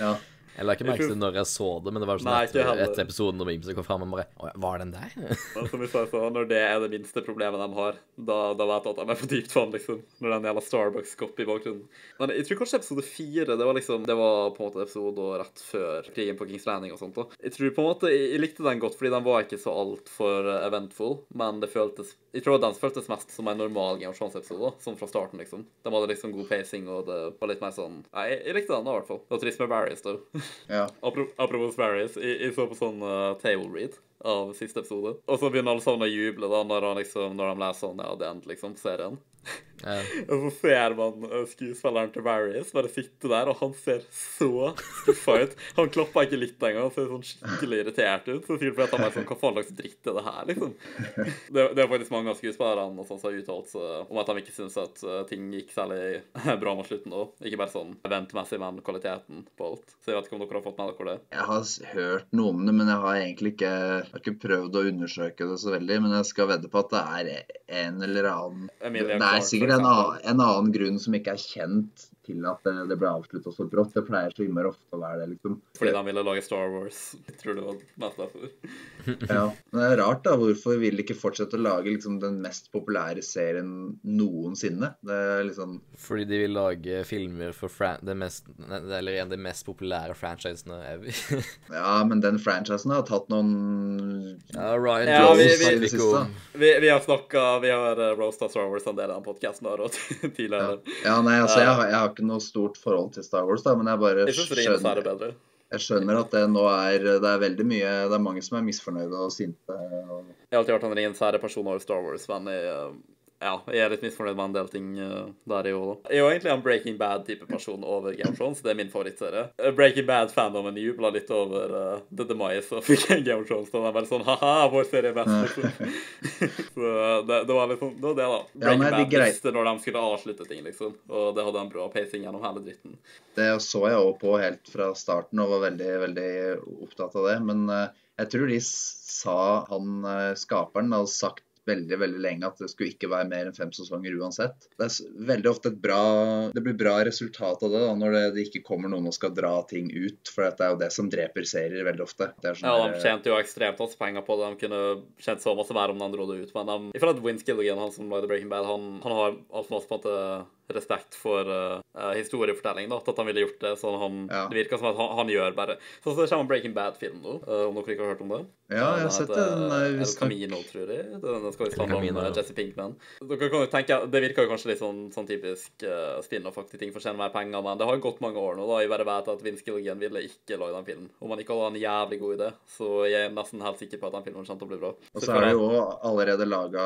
Speaker 3: ja.
Speaker 2: Jeg la ikke merke til når jeg så det, men det var sånn Nei, etter, etter episoden når Imse kom fram og bare Var den der?
Speaker 1: men som vi sa, så Når det er det minste problemet de har, da, da vet jeg at de er på dypt vann, liksom. Når den gjelder Starbucks-kopp i bakgrunnen. Men jeg tror kanskje episode fire det var liksom Det var på en måte episode rett før krigen på Kings Landing og sånt. Da. Jeg tror på en måte jeg, jeg likte den godt, fordi den var ikke så altfor eventful, men det føltes Jeg tror den føltes mest som en normal Game of Thrones-episode, sånn fra starten, liksom. De hadde liksom god pacing, og det var litt mer sånn Nei, jeg, jeg likte den da, i hvert fall. Det var trist med Barry's, da.
Speaker 3: Ja.
Speaker 1: Apropos Sparrows, jeg, jeg, så på sånn uh, table read av siste episode. Og så begynner alle sammen å juble da når, han liksom, når de leser sånn, ja, det endte liksom, serien. Ja. og så ser man uh, skuespilleren til Marius bare sitte der, og han ser så skuffa ut. Han klapper ikke litt engang, han ser sånn skikkelig irritert ut. Så sikkert fordi han er sånn Hva faen slags dritt er det her, liksom? Det, det er faktisk mange av skuespillerne som har uttalt om at de ikke syns at uh, ting gikk særlig bra mot slutten òg. Ikke bare sånn eventmessig, men kvaliteten på alt. Så jeg vet ikke om dere har fått med dere det?
Speaker 3: Jeg har hørt noe om det, men jeg har egentlig ikke, har ikke prøvd å undersøke det så veldig. Men jeg skal vedde på at det er en eller annen
Speaker 1: Emilie,
Speaker 3: Det er sikkert en annen, en annen grunn som ikke er kjent til at det, det ble avslutta så brått. Det pleier så innmari ofte å være det, liksom.
Speaker 1: Fordi de ville lage Star Wars. Tror du var mest derfor.
Speaker 3: ja. Men det er rart, da. Hvorfor vil de ikke fortsette å lage liksom, den mest populære serien noensinne? Det er liksom
Speaker 2: Fordi de vil lage filmer for det mest, eller en av de mest populære franchisene ever.
Speaker 3: ja, men den franchisen har tatt noen
Speaker 2: Ja, Ryan
Speaker 1: ja, vi, vi, vi, vi, vi, har snakka Vi har uh, roasta Star Wars en del av den podkasten tidligere.
Speaker 3: Ja. ja, nei, altså, jeg jeg har ikke noe stort forhold til Star Wars, da, men jeg bare
Speaker 1: skjønner,
Speaker 3: jeg skjønner at det nå er Det er veldig mye Det er mange som er misfornøyde og sinte. Og...
Speaker 1: Jeg har alltid vært en ren sære person over Star Wars-venn jeg, ja, jeg er litt misfornøyd med en del ting uh, der i år. Jeg er jo egentlig en Breaking Bad-type person over Game of Thrones. Det er min favorittserie. Uh, Breaking Bad-fandomen jubla litt over uh, The Demise of Game of Thrones. Den er bare sånn ha-ha, vår serie er best. Liksom. så det, det, var liksom, det var det, da. Breaking
Speaker 3: nei,
Speaker 1: Bad visste når de skulle avslutte ting, liksom. Og det hadde en bra pacing gjennom hele dritten.
Speaker 3: Det så jeg òg på helt fra starten og var veldig, veldig opptatt av det. Men uh, jeg tror de sa han skaperen hadde sagt veldig veldig lenge at det skulle ikke være mer enn fem sesonger uansett. Det er veldig ofte et bra Det blir bra resultat av det da, når det, det ikke kommer noen og skal dra ting ut. For det er jo det som dreper serier veldig ofte. Sånn
Speaker 1: ja, de tjente jo ekstremt masse penger på det. De kunne tjent så masse mer om de dro det ut. Men de, ifølge Vince Gilligan, han som lagde Breaking Bad, han, han har altfor masse på en måte respekt for uh, historiefortelling. da, At han ville gjort det. sånn han, ja. Det virker som at han, han gjør bare Sånn så det kommer en Breaking Bad-film nå, uh, om dere ikke har hørt om det?
Speaker 3: Ja, jeg har sett den.
Speaker 1: El Camino, tror jeg. Den, skal visst handle om Jesse Pinkman. Dere kan jo tenke, Det virker jo kanskje litt sånn, sånn typisk uh, spin-off-aktig ting for å tjene mer penger, men det har gått mange år nå. da, Jeg bare vet at Vince Gilligan ville ikke lage den filmen. Om han ikke hadde en jævlig god idé, så jeg er nesten helt sikker på at den filmen kommer til å bli bra.
Speaker 3: Og så er det jo allerede laga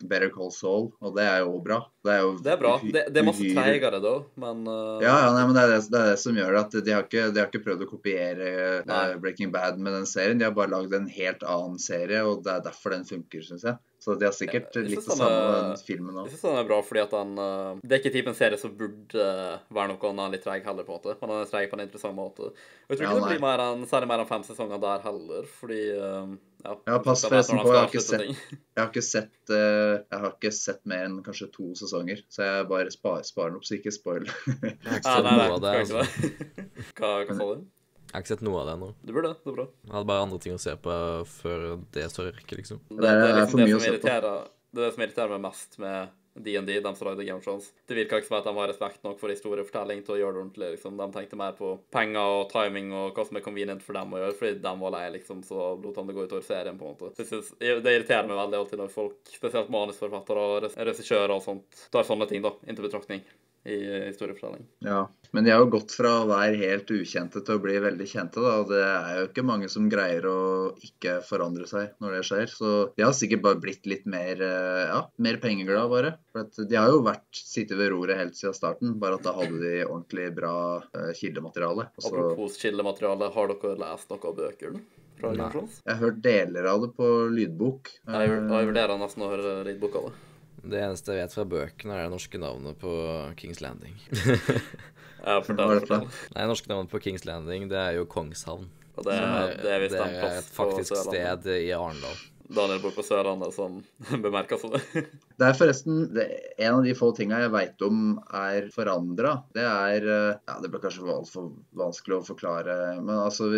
Speaker 3: Better Call Saul, og det er jo bra. Det er jo
Speaker 1: det er bra. Det, det er masse treigere da, men uh...
Speaker 3: Ja, ja nei, men det er det, det er det, som gjør det. At de har ikke, de har ikke prøvd å kopiere uh, Breaking Bad med den serien. De har bare lagd en helt annen serie, og det er derfor den funker, syns jeg. Så de har sikkert litt det samme med den filmen òg.
Speaker 1: Jeg syns den er bra, fordi at den uh, Det er ikke typen serie som burde være noe annet enn litt treig heller, på en måte. Men den er treig på en interessant måte. Og jeg tror ikke det blir mer enn, særlig mer enn fem sesonger der heller, fordi ja,
Speaker 3: ja, pass forresten på. Jeg har ikke sett, jeg har ikke sett, uh, jeg har ikke sett mer enn kanskje to sesonger, så jeg bare spar, sparer den opp så ikke spoil.
Speaker 2: jeg har ikke sett noe av det. Altså.
Speaker 1: hva, hva sa du?
Speaker 2: Jeg har ikke sett noe av det ennå.
Speaker 1: Du burde, det er bra.
Speaker 2: Jeg hadde bare andre ting å se på før det står rekke, liksom.
Speaker 1: Det, det, er liksom det, det, som irriterer, det, som irriterer meg mest med DND, de som lagde Game of Thrones. Det virka ikke som at de har respekt nok for historiefortelling til å gjøre det ordentlig. liksom. De tenkte mer på penger og timing og hva som er convenient for dem å gjøre, fordi de var lei, liksom, så lot han det gå utover serien, på en måte. Det, synes, det irriterer meg veldig alltid når folk, spesielt manusforfattere og regissører og sånt, tar sånne ting da, inn til betraktning i historiefortelling.
Speaker 3: Ja, men de har jo gått fra å være helt ukjente til å bli veldig kjente. da, og Det er jo ikke mange som greier å ikke forandre seg når det skjer. Så de har sikkert bare blitt litt mer eh, ja, mer pengeglade, bare. For De har jo vært sittet ved roret helt siden starten, bare at da hadde de ordentlig bra uh, kildemateriale.
Speaker 1: Også... Apropos kildemateriale, har dere lest noe av bøkene?
Speaker 3: Jeg har hørt deler av det på lydbok.
Speaker 1: Jeg, jeg vurderer nesten å høre lydbok av det.
Speaker 2: Det eneste jeg vet fra bøkene, er det norske navnet på Kings Landing.
Speaker 1: ja, fortell, fortell.
Speaker 2: Nei, det norske navnet på Kings Landing, det er jo Kongshavn.
Speaker 1: Og det, er, det er det er plass
Speaker 2: et faktisk sted i Arendal.
Speaker 1: Daniel bor på Sørlandet som bemerka seg det.
Speaker 3: det er forresten det, en av de få tinga jeg veit om er forandra. Det er Ja, det blir kanskje altfor vanskelig å forklare, men altså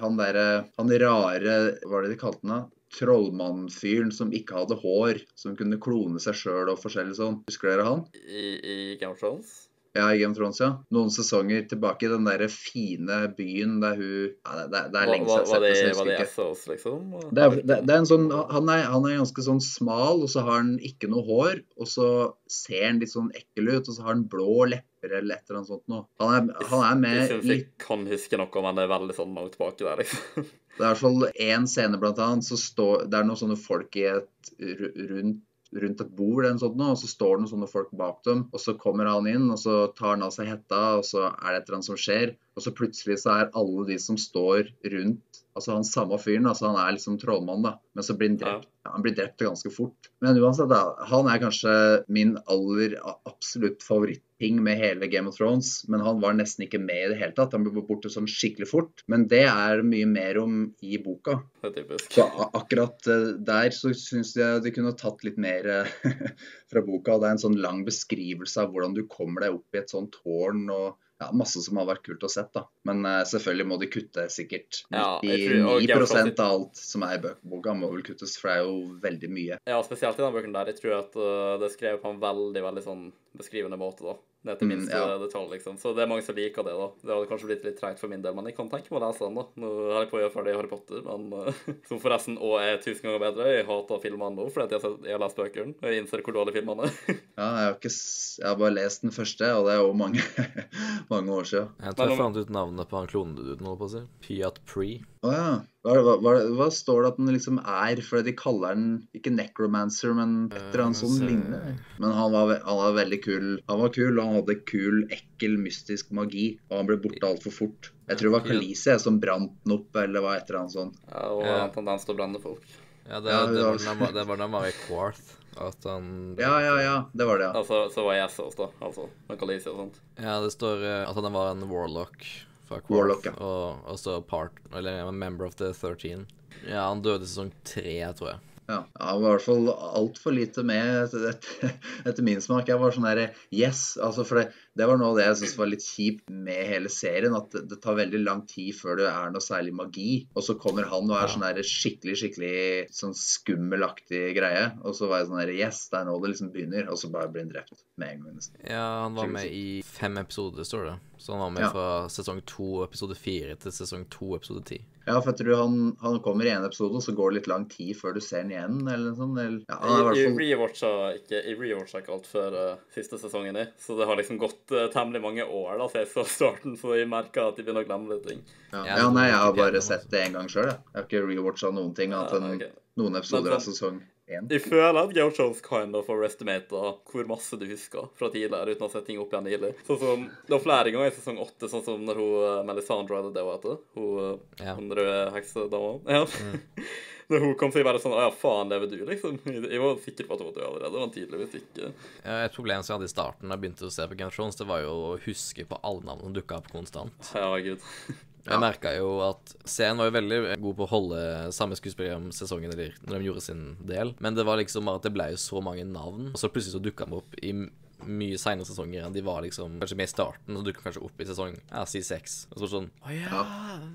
Speaker 3: Han derre Han rare Hva var det de kalte han? Trollmannfyren som ikke hadde hår, som kunne klone seg sjøl og forskjellig sånn. Husker dere han?
Speaker 1: I, i Game of Thrones?
Speaker 3: Ja, i Game of Thrones, ja. Noen sesonger tilbake i den der fine byen der hun ja, det, det, er lenge siden jeg har sett det.
Speaker 1: Var det Essos, liksom?
Speaker 3: Det er, det, det er en sånn, han er, han er, ganske sånn smal, og så har han ikke noe hår. Og så ser han litt sånn ekkel ut, og så har han blå lepper eller et eller annet sånt noe. Han han er med
Speaker 1: Jeg syns jeg kan huske noe, men det er veldig sånn langt tilbake der, liksom.
Speaker 3: Det er i hvert fall én scene, blant annet, så står det er noen sånne folk i et rundt rundt et bord, eller sånt, og så står det noen sånne folk bak dem. og Så kommer han inn, og så tar han av seg hetta, og så er det et eller annet som skjer. Og så plutselig så er alle de som står rundt altså han samme fyren, altså han er liksom trollmann, da. Men så blir han drept. Ja, han blir drept ganske fort. Men uansett, da, han er kanskje min aller absolutt favorittting med hele Game of Thrones. Men han var nesten ikke med i det hele tatt. Han ble borte sånn skikkelig fort. Men det er mye mer om i boka.
Speaker 1: Det er typisk.
Speaker 3: Så akkurat uh, der så syns jeg de kunne tatt litt mer uh, fra boka. Det er en sånn lang beskrivelse av hvordan du kommer deg opp i et sånt tårn. og ja, masse som har vært kult å sett, da. Men uh, selvfølgelig må de kutte sikkert 99 ja, av alt som er i bøkeboka, må vel kuttes, for det er jo veldig mye.
Speaker 1: Ja, spesielt i den bøken der. Jeg tror at uh, det er skrevet på en veldig, veldig sånn beskrivende måte, da ned til minste mm, ja. detalj, liksom. Så det er mange som liker det, da. Det hadde kanskje blitt litt treigt for min del, men jeg kan tenke meg å lese den, da. Nå er jeg på å gjøre ferdig Harry Potter, men uh, som forresten òg er tusen ganger bedre. Jeg hater filmene nå fordi jeg, jeg, har lest bøkene, og jeg innser hvor dårlige filmene er.
Speaker 3: ja, jeg har, ikke, jeg har bare lest den første, og det er jo mange, mange år siden.
Speaker 2: Jeg tror jeg fant ut navnet på han kloneduden, holdt på å si. Piat Pre.
Speaker 3: Å oh, ja. Hva, hva, hva, står det at den liksom er? For de kaller den ikke necromancer, men et eller annet sånt
Speaker 2: Eh,
Speaker 3: lignende. Men han var, han var veldig kul. Han var kul, og han hadde kul, ekkel, mystisk magi. Og han ble borte altfor fort. Jeg tror det var Kalise som brant den opp, eller hva et eller annet sånt.
Speaker 1: Ja, og
Speaker 2: han
Speaker 1: en tendens til å blande folk.
Speaker 2: Ja, det,
Speaker 3: Ja,
Speaker 2: det,
Speaker 3: ja.
Speaker 2: var det var da han var i Quarth. At han
Speaker 3: Ja, ja, ja. Det var det, ja.
Speaker 1: Altså, så var jeg også da. Altså. Med Khaleesi og sånt.
Speaker 2: Ja, det står eh, at han var en warlock Quarth.
Speaker 3: Warlock, ja.
Speaker 2: Og så part, eller member of the 13. Ja, han døde i sesong tre, tror jeg.
Speaker 3: Ja, Han var i hvert fall altfor lite med etter, etter, min smak. Jeg var sånn derre Yes! altså for det, det var noe av det jeg syntes var litt kjipt med hele serien. At det, det tar veldig lang tid før det er noe særlig magi. Og så kommer han og er sånn der skikkelig skikkelig sånn skummelaktig greie. Og så var jeg sånn der Yes, det er nå det liksom begynner. Og så bare blir han drept med en gang. nesten.
Speaker 2: Ja, han var med i fem episoder, står det. Så han var med
Speaker 3: Ja.
Speaker 2: fra sesong to, episode fire, til sesong to, episode ti.
Speaker 3: Ja, for jeg tror han, han kommer i en episode, og så går det litt lang tid før du ser den igjen. eller noe sånt. Eller, ja, han er i
Speaker 1: jeg
Speaker 3: fall...
Speaker 1: rewatcha ikke, jeg rewatcha ikke alt før uh, siste sesongen i, så det har liksom gått eh, temmelig mange år da, siden jeg så starten, så jeg merker at jeg begynner å glemme litt ting.
Speaker 3: Ja,
Speaker 2: Ja,
Speaker 3: nei, jeg har bare sett det en gang sjøl, jeg. Jeg har ikke rewatcha noen ting annet
Speaker 1: Ja,
Speaker 3: enn
Speaker 1: ok.
Speaker 3: noen episoder av
Speaker 1: sånn-
Speaker 3: sesong én.
Speaker 1: Jeg føler at Game of Thrones kind of overestimater hvor masse du husker fra tidligere uten å sette ting opp igjen nylig. Sånn som, Det var flere ganger i sesong åtte, sånn som når hun eh, Melisandre eller det hun heter. Hun, eh,
Speaker 2: Ja.
Speaker 1: hun røde heksedama. Ja. Når hun kom, så jeg bare sånn Å ja, faen, lever du, liksom? Jeg var sikker på at hun var død allerede, men tydeligvis ikke.
Speaker 2: Ja, et problem som jeg hadde i starten da jeg begynte å se på Game of Thrones, det var jo å huske på alle navnene som dukka opp konstant.
Speaker 1: Ja, gud.
Speaker 2: Jeg merka jo at serien var jo veldig god på å holde samme skuespiller om sesongen, eller når de gjorde sin del, men det var liksom bare at det ble jo så mange navn, og så plutselig så dukka de opp i mye seinere sesonger enn de var liksom kanskje med i starten, og dukker kanskje opp i sesong ja, si seks. Og så sånn Å ja,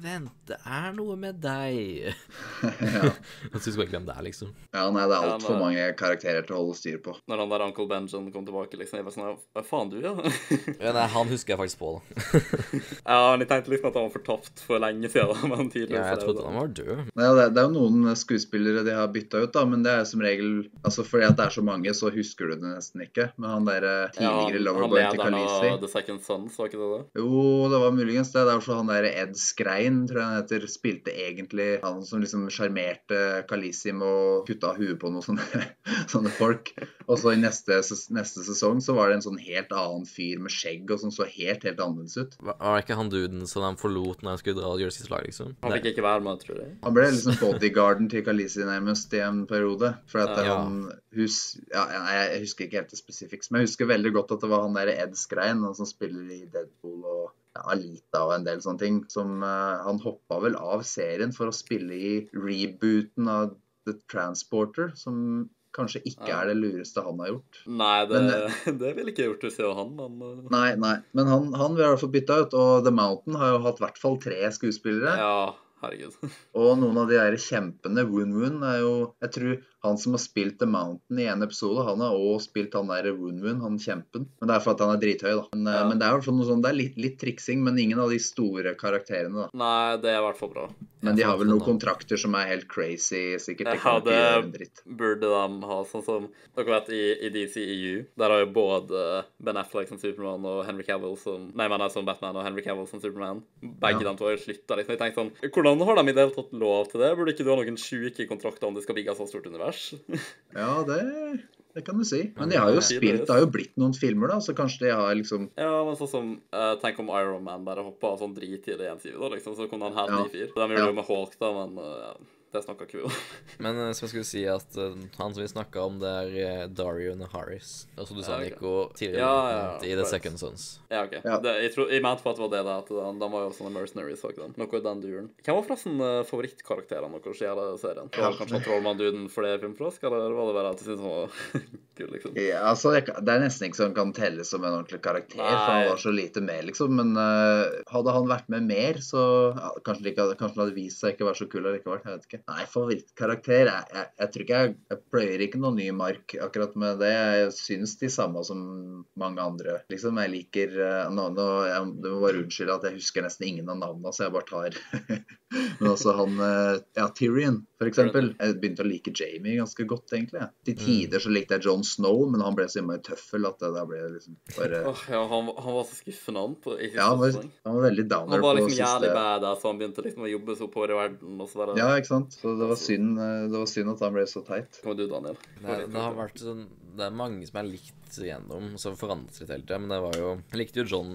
Speaker 2: vent, det er noe med deg.
Speaker 3: ja.
Speaker 2: Man syns husker ikke hvem det er, liksom.
Speaker 3: ja, nei, det er
Speaker 1: Ja,
Speaker 3: altfor
Speaker 1: ja,
Speaker 3: mange karakterer til å holde styr på.
Speaker 1: Når han der Uncle Benjamin kom tilbake, liksom, jeg var sånn Hva faen, du, ja?
Speaker 2: Ja, nei, han husker jeg faktisk på, da.
Speaker 1: ja, men jeg tenkte liksom at han var fortapt for lenge siden, da, men tidligere.
Speaker 2: Ja, jeg trodde han var død.
Speaker 3: Nei, det, det er jo noen skuespillere de har bytta ut, da, men det er som regel altså Fordi at det er så mange, så husker du det nesten ikke. Men han der eh, tidligere
Speaker 1: ja, han
Speaker 3: loverboy til
Speaker 1: han
Speaker 3: Khaleesi
Speaker 1: av The Second Sons, var ikke det det?
Speaker 3: Jo, det var muligens det. Det er også han der Ed Skrein, tror jeg han heter, spilte egentlig han som liksom sjarmerte Khaleesi med å kutte av huet på noen sånne, sånne folk. Og så i neste, neste sesong så var det en sånn helt annen fyr med skjegg og som så helt, helt annerledes ut.
Speaker 2: Var det ikke han duden som de forlot når de skulle dra og gjøre sitt slag, liksom?
Speaker 1: Han fikk ikke være med, tror jeg.
Speaker 3: Han ble liksom bodygarden til Khaleesi nærmest i en periode. For at
Speaker 2: Ja.
Speaker 3: han hus, ja, jeg, jeg husker ikke helt det spesifikt, men jeg husker veldig godt at det var han der Ed Skrein, han som spiller i Deadpool og ja, Alita og en del sånne ting, som uh, Han hoppa vel av serien for å spille i rebooten av The Transporter, som kanskje ikke
Speaker 1: Ja.
Speaker 3: er det lureste han har gjort.
Speaker 1: Nei, det,
Speaker 3: Men,
Speaker 1: det ville ikke gjort hvis det var han, men uh,
Speaker 3: Nei, nei, men han, han vil i hvert fall bytta ut, og The Mountain har jo hatt i hvert fall tre skuespillere.
Speaker 1: Ja, herregud.
Speaker 3: Og noen av de der kjempene, Woon Woon, er jo Jeg tror han som har spilt The Mountain i en episode, han har også spilt han der Woon Woon, han kjempen. Men det er for at han er drithøy, da. Men, eh,
Speaker 1: Ja.
Speaker 3: men det er noe sånn, det er litt, litt triksing, men ingen av de store karakterene, da.
Speaker 1: Nei, det er i hvert fall bra.
Speaker 3: Men de har vel
Speaker 2: sånn,
Speaker 3: noen kontrakter som er helt crazy, sikkert.
Speaker 1: Jeg
Speaker 3: det.
Speaker 1: Burde de ha sånn som Dere vet, i, i DCEU, der har jo både Ben Affleck som Supermann og Henry Cavill som Nei, men som Batman og Henry Cavill som Supermann. Begge
Speaker 3: Ja.
Speaker 1: de to har jo slutta, liksom. Jeg tenkte sånn Hvordan har de i det hele tatt lov til det? Burde ikke du ha noen sjuke kontrakter om det skal bygge så stort univers?
Speaker 3: Ja, det, det kan du si. Men de har jo spilt, det har jo blitt noen filmer, da, så kanskje de har liksom
Speaker 1: Ja, men sånn som uh, Tenk om Iron Man bare hoppa av sånn drittidlig i en side, da, liksom. Så kunne han hatt
Speaker 3: Ja.
Speaker 1: de fire. De gjorde
Speaker 3: Ja.
Speaker 1: jo med Hawk, da, men uh, ja, det snakka ikke vi om.
Speaker 2: Men eh, som jeg skulle si at uh, han som vi snakka om, det er uh, Dario Naharis. Altså du sa
Speaker 1: Ja, okay.
Speaker 2: Nico tidligere
Speaker 1: Ja, ja,
Speaker 2: i The
Speaker 1: right.
Speaker 2: Second Sons.
Speaker 1: Ja, OK.
Speaker 3: Ja.
Speaker 1: Det, jeg, tror, jeg mente på at det var det da. At den, den var jo sånne mercenaries. var ikke den? Noe i den duren. Hvem var forresten uh, favorittkarakterene deres i hele serien? Var det kanskje Trollmann-duden for er filmfrosk, eller var det bare at du syntes han var kul, liksom?
Speaker 3: Ja, altså, jeg, Det er nesten ikke så han kan telles som en ordentlig karakter, for han var så lite med, liksom. Men uh, hadde han vært med mer, så ja, kanskje, det ikke, kanskje han hadde vist seg ikke å være så kul allikevel. Jeg vet ikke. Nei, favorittkarakter jeg, jeg, jeg tror ikke jeg, jeg pløyer ikke noen ny mark akkurat med det. Jeg syns de samme som mange andre. Liksom, jeg liker uh, nå, nå, jeg, Du må bare unnskylde at jeg husker nesten ingen av navnene, så jeg bare tar Men også han uh, Ja, Tyrion, for eksempel. Jeg begynte å like Jamie ganske godt, egentlig. Til tider så likte jeg John Snow, men han ble så innmari tøffel at det da ble liksom bare
Speaker 1: Åh, ja, han, han var så skuffende, han. På,
Speaker 3: Ja, han var, han var veldig downer
Speaker 1: Han var liksom jævlig
Speaker 3: siste
Speaker 1: badass, han begynte liksom å jobbe så på i verden, og så bare
Speaker 3: Ja, ikke sant. Så det var synd, eh, det var synd at han ble så teit.
Speaker 1: Kommer du, Daniel?
Speaker 2: Det, det har vært sånn Det er mange som er likt igjennom, som forandret litt hele tida. Men det var jo Jeg likte jo John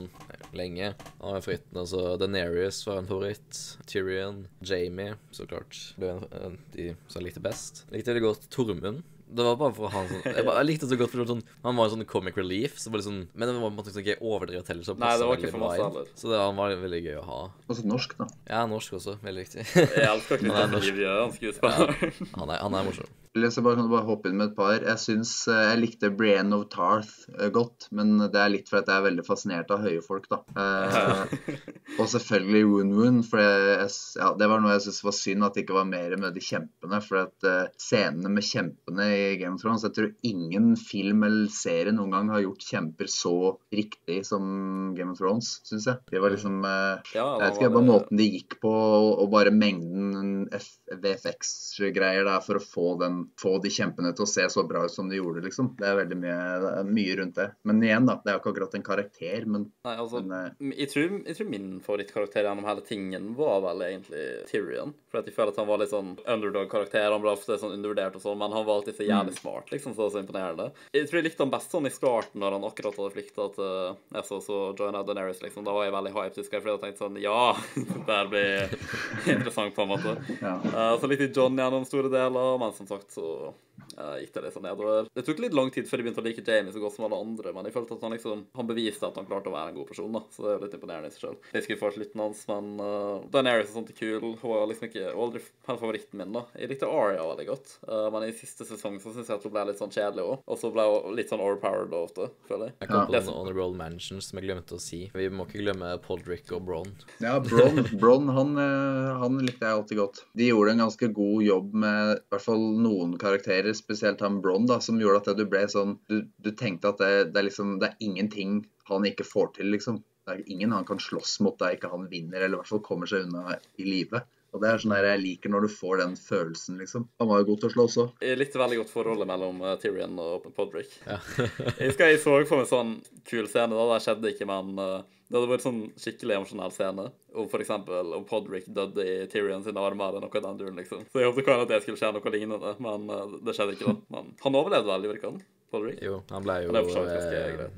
Speaker 2: lenge. Han var favoritten. Altså Denerius var en favoritt. Tyrion. Jamie, så klart. Det var en, en, de som jeg likte best. Jeg likte veldig godt Tormund. Det var bare for å ha sånn Jeg, bare, jeg likte det så godt, for det var sånn, han var en sånn comic relief. Så var det sånn, men det var på en måte sånn ikke overdrevet heller. Så
Speaker 1: Nei, det var ikke for masse heller.
Speaker 2: Så det, han var veldig gøy å ha.
Speaker 3: Også norsk, da.
Speaker 2: Ja, norsk også. Veldig viktig.
Speaker 1: Jeg elsker
Speaker 2: Han er norsk.
Speaker 1: Han,
Speaker 2: er, han er morsom.
Speaker 3: Eller så bare, kan du bare hoppe inn med et par. Jeg syns eh, jeg likte Brienne of Tarth eh, godt, men det er litt fordi jeg er veldig fascinert av høye folk, da. Eh, og selvfølgelig Woon Woon, for jeg, ja, det var noe jeg syntes var synd at det ikke var mer med de kjempene. For at eh, scenene med kjempene i Game of Thrones Jeg tror ingen film eller serie noen gang har gjort kjemper så riktig som Game of Thrones, syns jeg. Det var liksom
Speaker 1: Ja,
Speaker 3: jeg vet ikke, bare måten de gikk på, og, og bare mengden VFX-greier der for å få, den, få de kjempene til å se så bra ut som de gjorde, liksom. Det er veldig mye, mye rundt det. Men igjen, da. Det er jo ikke akkurat en karakter, men,
Speaker 1: Nei, altså,
Speaker 3: men eh,
Speaker 1: jeg tror, jeg tror min favorittkarakter gjennom hele tingen var vel egentlig Tyrion. For at jeg føler at han var litt sånn underdog-karakter. Han ble ofte sånn undervurdert og sånn, men han var alltid så jævlig smart, liksom. Så det var så imponerende. Jeg tror jeg likte han best sånn i starten, når han akkurat hadde flykta til Essos og joina Daenerys, liksom. Da var jeg veldig hyped, husker jeg, fordi jeg tenkte sånn Ja, det her blir interessant, på en måte.
Speaker 3: ja.
Speaker 1: Uh, så likte jeg John gjennom store deler, men som sagt så gikk det litt sånn nedover. Det tok litt lang tid før jeg begynte å like Jamie så godt som alle andre, men jeg følte at han liksom Han beviste at han klarte å være en god person, da, så det er jo litt imponerende i seg selv. Jeg skulle få slutten hans, men uh, Daenerys og sånt er kul. Hun var liksom ikke aldri helt favoritten min, da. Jeg likte Aria veldig godt, uh, men i siste sesong så syns jeg at hun ble litt sånn kjedelig òg. Og så ble hun litt sånn overpowered da ofte, føler jeg.
Speaker 2: Jeg kom
Speaker 3: Ja.
Speaker 2: på noen honorable mentions som jeg glemte å si. Vi må ikke glemme Podrick og Bron.
Speaker 3: ja Bron, Bron han, eh, han likte jeg alltid godt. De gjorde en ganske god jobb med i hvert fall noen karakterer, spesielt han Bron, da, som gjorde at du ble sånn Du, du tenkte at det, det er liksom Det er ingenting han ikke får til, liksom. Det er ingen han kan slåss mot der ikke han vinner, eller i hvert fall kommer seg unna i live. Og det er sånn der jeg liker når du får den følelsen, liksom. Han var jo god til å slå også.
Speaker 1: Jeg likte veldig godt forholdet mellom eh, Tyrion og Podrick.
Speaker 2: Ja.
Speaker 1: jeg husker jeg så for meg sånn kul scene, da. Det skjedde ikke, men eh, det hadde vært sånn skikkelig emosjonell scene. Om eksempel om Podrick døde i Tyrion sine armer eller noe i den duren, liksom. Så jeg håpet kanskje at det skulle skje noe lignende, men eh, det skjedde ikke, da. Men han overlevde veldig, virker han? Podrick?
Speaker 2: Jo, han ble jo
Speaker 1: Ja,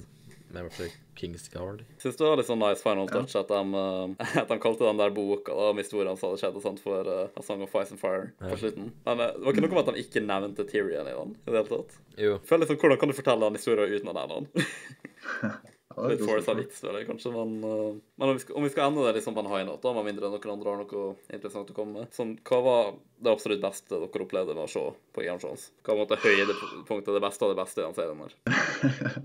Speaker 2: Member for Kings Guard.
Speaker 1: Syns det var litt sånn nice final touch at, de, eh, at de kalte den der boka da, om historien som hadde skjedd og sånt for uh, A Song of Ice and Fire på slutten. Men eh, det var ikke noe med at de ikke nevnte Tyrion i den i det hele tatt.
Speaker 2: Jo.
Speaker 1: Føler liksom, Hvordan kan du fortelle den historien uten å nevne den?
Speaker 3: Ja, det
Speaker 1: Litt force av vits, føler kanskje, men, uh, men om, vi skal, om vi skal ende det liksom på en high note, da, med mindre noen andre har noe interessant å komme med sånn, Hva var det absolutt beste dere opplevde med å se på Game Thrones? Hva var på en måte høydepunktet, det beste av det beste i den serien her?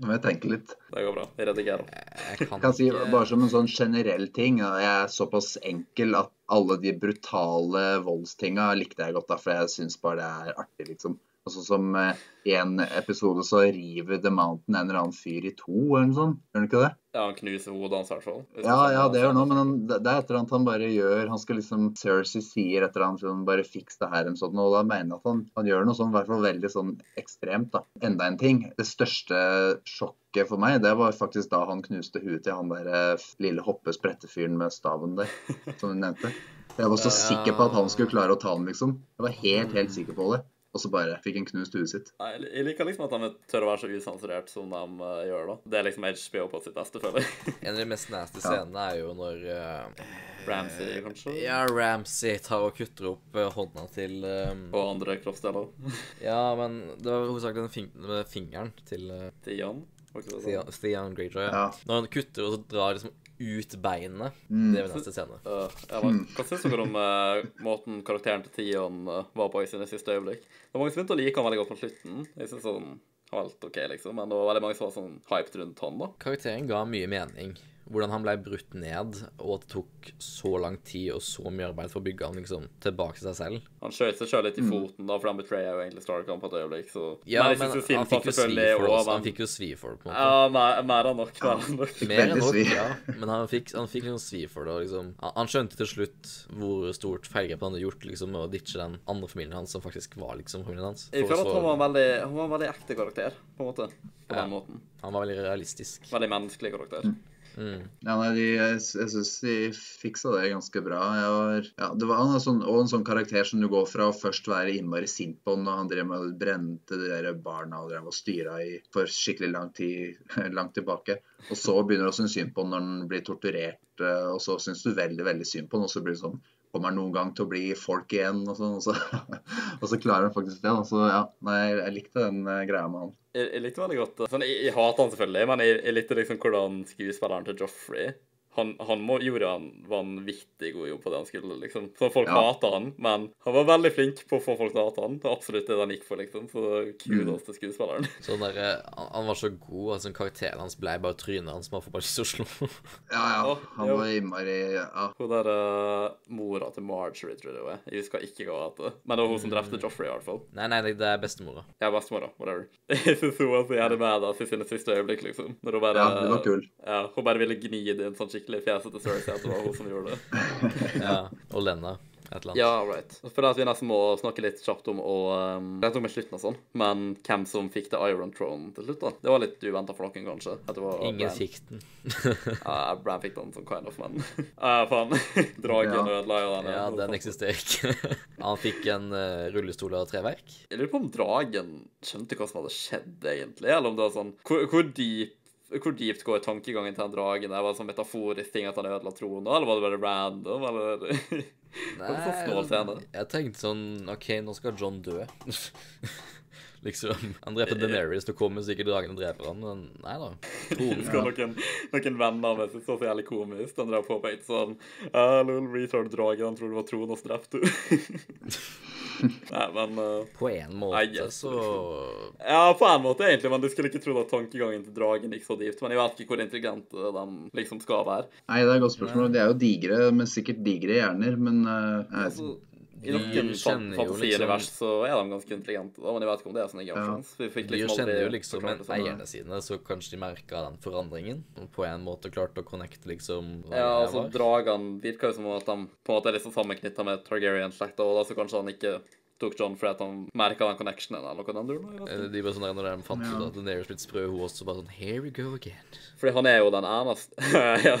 Speaker 3: Nå må jeg tenke litt.
Speaker 1: Det går bra. Jeg redigerer.
Speaker 2: Jeg kan,
Speaker 3: Jeg kan si bare som en sånn generell ting, jeg er såpass enkel at alle de brutale voldstinga likte jeg godt, da, for jeg syns bare det er artig, liksom. Sånn som eh, i en episode så river The Mountain en eller annen fyr i to, eller noe sånt. Gjør han ikke det?
Speaker 1: Ja, han knuser hodet hans, i hvert fall.
Speaker 3: Ja, ja, det gjør
Speaker 1: han
Speaker 3: òg, men han, det er et eller annet han bare gjør. Han skal liksom Cersei sier et eller annet sånn bare fiks det her, eller sånn, og da mener jeg at han, han gjør noe sånn, i hvert fall veldig sånn ekstremt, da. Enda en ting. Det største sjokket for meg, det var faktisk da han knuste huet til han der eh, lille hoppe-sprette-fyren med staven der, som du nevnte. Jeg var så sikker på at han skulle klare å ta den, liksom. Jeg var helt, helt sikker på det. Og så bare fikk han knust huet sitt.
Speaker 1: Nei, Jeg liker liksom at de tør å være så usensurert som de uh, gjør, da. Det er liksom HBO på sitt beste, føler jeg.
Speaker 2: En av de mest nasty scenene er jo når uh,
Speaker 1: Ramsay, kanskje?
Speaker 2: Ja, Ramsay tar og kutter opp uh, hånda til um,
Speaker 1: Og andre kroppsdeler.
Speaker 2: Ja, men det var hovedsakelig den fing med fingeren til uh,
Speaker 1: Til Jan.
Speaker 2: Stian Greyjoy.
Speaker 3: Ja.
Speaker 2: Når han kutter og så drar liksom ut beinet.
Speaker 3: Mm.
Speaker 2: Det er min neste scene.
Speaker 1: Uh, ja, men, hva syns dere om uh, måten karakteren til Tion uh, var på i sine siste øyeblikk? Det var mange som begynte å like han veldig godt på slutten. Jeg synes sånn, han var helt ok, liksom. Men det var veldig mange som var sånn hyped rundt han, da.
Speaker 2: Karakteren ga mye mening, Hvordan han ble brutt ned, og at det tok så lang tid og så mye arbeid for å bygge han liksom tilbake til seg selv.
Speaker 1: Han skjøt seg sjøl litt i foten, da, for han betrayer jo egentlig Starcom på et øyeblikk, så
Speaker 2: Ja,
Speaker 1: jeg
Speaker 2: men han fikk jo svi for det
Speaker 1: også.
Speaker 2: Han fikk jo svi for det, på en måte.
Speaker 1: Ja, mer, mer enn nok. Mer enn nok.
Speaker 2: Mer enn nok, ja. Men han fikk, han fikk liksom svi for det. Og liksom, han, skjønte til slutt hvor stort feilgrep han hadde gjort liksom, med å ditche den andre familien hans, som faktisk var liksom familien hans.
Speaker 1: Jeg føler at han var en veldig, han var en veldig ekte karakter, på en måte. På
Speaker 2: Ja.
Speaker 1: den måten.
Speaker 2: han var veldig realistisk.
Speaker 1: Veldig menneskelig karakter.
Speaker 3: Ja, nei, de, jeg, jeg syns de fiksa det ganske bra. Var, ja, det var er sånn, og en sånn karakter som du går fra å først være innmari sint på når han drev med brente de der barna og drev og styra i for skikkelig lang tid langt tilbake. Og så begynner du å synes synd på når han blir torturert, eh, og så syns du veldig veldig synd på han, og så blir det sånn Kommer noen gang til å bli folk igjen? Og, sånn, og, så, og så klarer han faktisk det. Så ja, nei, jeg likte den eh, greia med han.
Speaker 1: Jeg, jeg likte veldig godt sånn, jeg, jeg hater han selvfølgelig, men jeg, jeg likte liksom hvordan skuespilleren til Joffrey han, han må, gjorde en vanvittig god jobb på det han skulle, liksom. Så folk
Speaker 3: Ja.
Speaker 1: hata han, men han var veldig flink på å få folk til å hate han. Det er absolutt det han gikk for, liksom. Så kudos til skuespilleren.
Speaker 2: Sånn der, eh, han, han var så god, altså karakteren hans ble bare trynet hans. Man får bare lyst til å slå.
Speaker 3: Ja, ja. Han var innmari ja.
Speaker 1: Hun der uh, mora til Marjorie, tror jeg det var. Jeg husker ikke hva hun heter. Men det var hun som drepte Joffrey, i hvert fall.
Speaker 2: Nei, nei, det er bestemora.
Speaker 1: Ja, bestemora. Whatever. Jeg syns hun var så jævlig badass i sine siste øyeblikk, liksom. Når hun bare
Speaker 3: ja, det var kul.
Speaker 1: Ja, hun bare ville gni det inn sånn skikkelig til Cersei at det var hun som gjorde det.
Speaker 2: Ja, og Lenna. Et eller annet.
Speaker 1: Ja, right. For det at vi nesten må snakke litt kjapt om og um, Rett om med slutten og sånn, men hvem som fikk The Iron Throne til slutt, da. Det var litt uventa for noen, kanskje. At det var
Speaker 2: Ingen fikk den.
Speaker 1: Ja, Bran fikk den som kind of, men Ja, faen. Dragen
Speaker 3: Ja.
Speaker 1: ødela jo den.
Speaker 2: Ja, den eksisterer ikke. Han fikk en uh, rullestol av treverk.
Speaker 1: Jeg lurer på om dragen skjønte hva som hadde skjedd, egentlig, eller om det var sånn Hvor, hvor dyp hvor dypt går tankegangen til den dragen? Var det sånn metaforisk ting at han ødela troen? eller var det bare random, eller Nei, var så snål scene.
Speaker 2: jeg tenkte sånn OK, nå skal John dø. liksom. Han dreper Deneris, da kommer sikkert dragen og dreper han, men nei da.
Speaker 1: Jeg
Speaker 2: skal
Speaker 1: husker noen, noen venner med seg så så jævlig komisk. Han drev påpekte sånn ah, lol, retard-dragen, han tror det var tronen som drepte. Nei, men uh,
Speaker 2: På en måte så
Speaker 1: Ja, på en måte, egentlig. Men du skulle ikke trodd at tankegangen til dragen gikk så dypt. Men jeg vet ikke hvor intelligente de liksom skal være.
Speaker 3: Nei, det er et godt spørsmål. De er jo digre, men sikkert digre hjerner, men uh, jeg
Speaker 1: Altså. I noen
Speaker 2: Dyr
Speaker 1: fan-
Speaker 2: kjenner jo
Speaker 1: fantasiunivers så er de ganske intelligente, da, men jeg vet ikke om det er sånn i Game
Speaker 3: Ja.
Speaker 1: Liksom
Speaker 2: kjenner jo liksom eierne sine, så kanskje de merka den forandringen. Og på en måte klarte å connecte liksom
Speaker 1: Ja, altså. Dragene virker jo som at de på en måte er liksom sammenknytta med Targaryen-slekta, og da så kanskje han ikke tok John fordi at han merka den connectionen eller noe den duren.
Speaker 2: Eh, De var sånn der, Når de fant ut
Speaker 3: Ja.
Speaker 2: at Daenerys blitt sprø, hun også bare sånn Here we go again.
Speaker 1: Fordi han er jo den eneste Ja.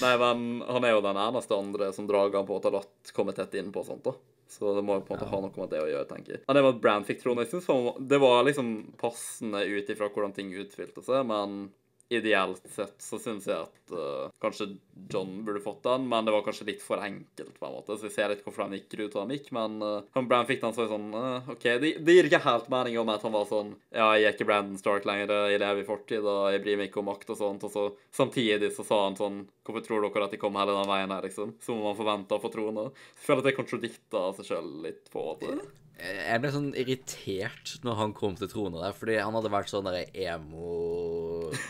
Speaker 1: Nei, men han er jo den eneste andre som dragene på en kommer tett inn på og sånt, da. Så det må jo på en måte ha noe med det å gjøre, tenker jeg. Men det var at Bran fikk tronen. Jeg synes det var liksom passende ut ifra hvordan ting utfylte seg, men ideelt sett så syns jeg at uh, kanskje John burde fått den, men det var kanskje litt for enkelt, på en måte. Så jeg ser litt hvorfor han gikk ut og han gikk, men uh, han Bran fikk den så sånn uh, OK, det, det gir ikke helt mening om at han var sånn Ja, jeg er ikke Brandon Stark lenger, jeg lever i fortid, og jeg bryr meg ikke om makt og sånt, og så samtidig så sa han sånn Hvorfor tror dere at de kom hele den veien her, liksom? Som om han forventa å få troen. Så jeg føler at det kontradikta seg sjøl litt på måte.
Speaker 2: Jeg ble sånn irritert når han kom til trona der, fordi han hadde vært sånn derre emo-ting-tang.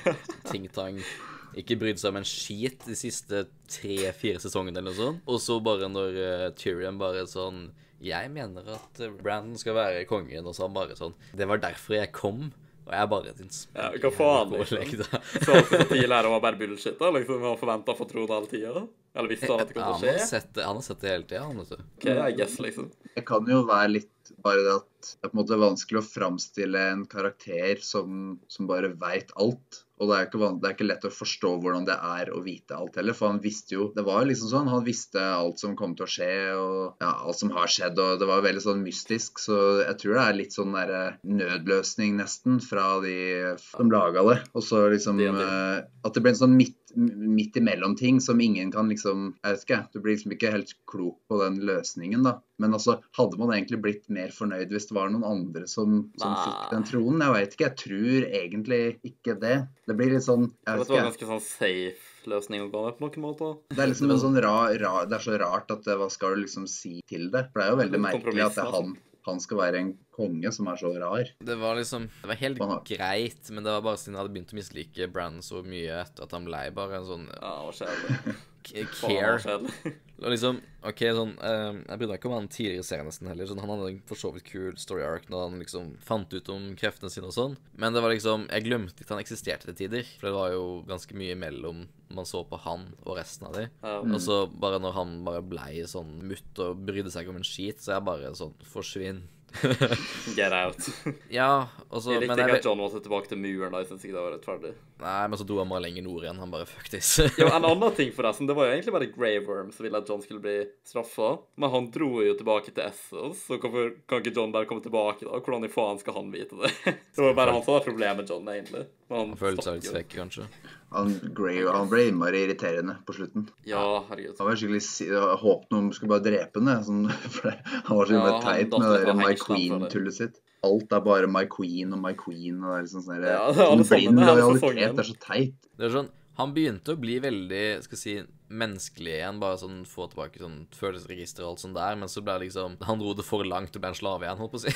Speaker 2: Ikke brydd seg om en skit de siste tre-fire sesongene eller noe sånt. Og så bare når uh, Tyrion bare sånn Jeg mener at Brandon skal være kongen, og så han bare sånn Det var derfor jeg kom. Og jeg bare din
Speaker 1: Ja, hva faen, liksom?
Speaker 2: da.
Speaker 1: Så alt så tidligere var bare bullshit, da? Liksom, Han forventa å få tro det hele tida? Eller visste han at det kom
Speaker 2: han,
Speaker 1: til å
Speaker 2: har sett det, han har sett det hele tida, han, vet du.
Speaker 1: OK, I guess, liksom.
Speaker 3: Det kan jo være litt bare det at det er på en måte vanskelig å framstille en karakter som, som bare veit alt. Og det er, ikke det er ikke lett å forstå hvordan det er å vite alt heller. For han visste jo Det var liksom sånn, han visste alt som kom til å skje, og ja, alt som har skjedd. Og det var veldig sånn mystisk. Så jeg tror det er litt sånn derre nødløsning, nesten, fra de som laga det. Og så liksom
Speaker 1: Det det.
Speaker 3: eh, At det ble en sånn midt, midt imellom-ting som ingen kan liksom Jeg vet ikke, du blir liksom ikke helt klok på den løsningen, da. Men altså, hadde man egentlig blitt mer fornøyd hvis det var noen andre som, som fikk den tronen? Jeg veit ikke. Jeg tror egentlig ikke det. Det blir litt sånn Jeg
Speaker 1: Det
Speaker 3: vet
Speaker 1: var en
Speaker 3: var
Speaker 1: ganske sånn safe løsning å gå med på noen måter.
Speaker 3: Det er liksom en sånn rar, rar Det er så rart at hva skal du liksom si til det? For det er jo veldig merkelig at det er han han skal være en konge som er så rar.
Speaker 2: Det var liksom Det var helt
Speaker 3: Hva
Speaker 2: greit, men det var bare siden jeg hadde begynt å mislike Brann så mye etter at han ble bare en sånn
Speaker 1: Ja, det var var
Speaker 2: care. Og liksom, ok, sånn um, Jeg brydde meg ikke om han tidligere i serien nesten heller. Sånn, han hadde en for så vidt kul story arc når han liksom fant ut om kreftene sine og sånn. Men det var liksom Jeg glemte at han eksisterte til tider. For det var jo ganske mye imellom man så på han og resten av de.
Speaker 1: Um.
Speaker 2: Og så bare når han bare blei sånn mutt og brydde seg ikke om en skit, så jeg bare sånn Forsvinn.
Speaker 1: Get out.
Speaker 2: Ja, og så
Speaker 1: Jeg
Speaker 2: Men
Speaker 1: likte ikke at John måtte tilbake til muren. da, Jeg synes ikke det var rettferdig.
Speaker 2: Nei, men så dro han bare lenger nord igjen. Han bare fuck this.
Speaker 1: Jo, En annen ting, forresten. Det var jo egentlig bare Grey Worm som ville at John skulle bli straffa. Men han dro jo tilbake til Essos, så hvorfor kan ikke John bare komme tilbake? da? Hvordan i faen skal han vite det? Det var bare han som hadde problemet med John, egentlig. Men han
Speaker 2: Han følte seg litt svekk, kanskje.
Speaker 3: Han, Grey, han ble innmari irriterende på slutten.
Speaker 1: Ja, herregud.
Speaker 3: Han var skikkelig Jeg håpet noen skulle bare drepe ham. Sånn, for han var så
Speaker 1: Ja,
Speaker 3: teit med det My. Queen-tullet sitt. Alt er bare My Queen og My Queen. og det er liksom sånn der-
Speaker 1: Ja, det er alle
Speaker 3: sånn blind lojalitet. Det er så teit.
Speaker 2: Det er sånn, Han begynte å bli veldig skal jeg si, menneskelig igjen. Bare sånn få tilbake sånn følelsesregister og alt sånt der. Men så ble det liksom Han dro det for langt og ble en slave igjen, holdt på å si.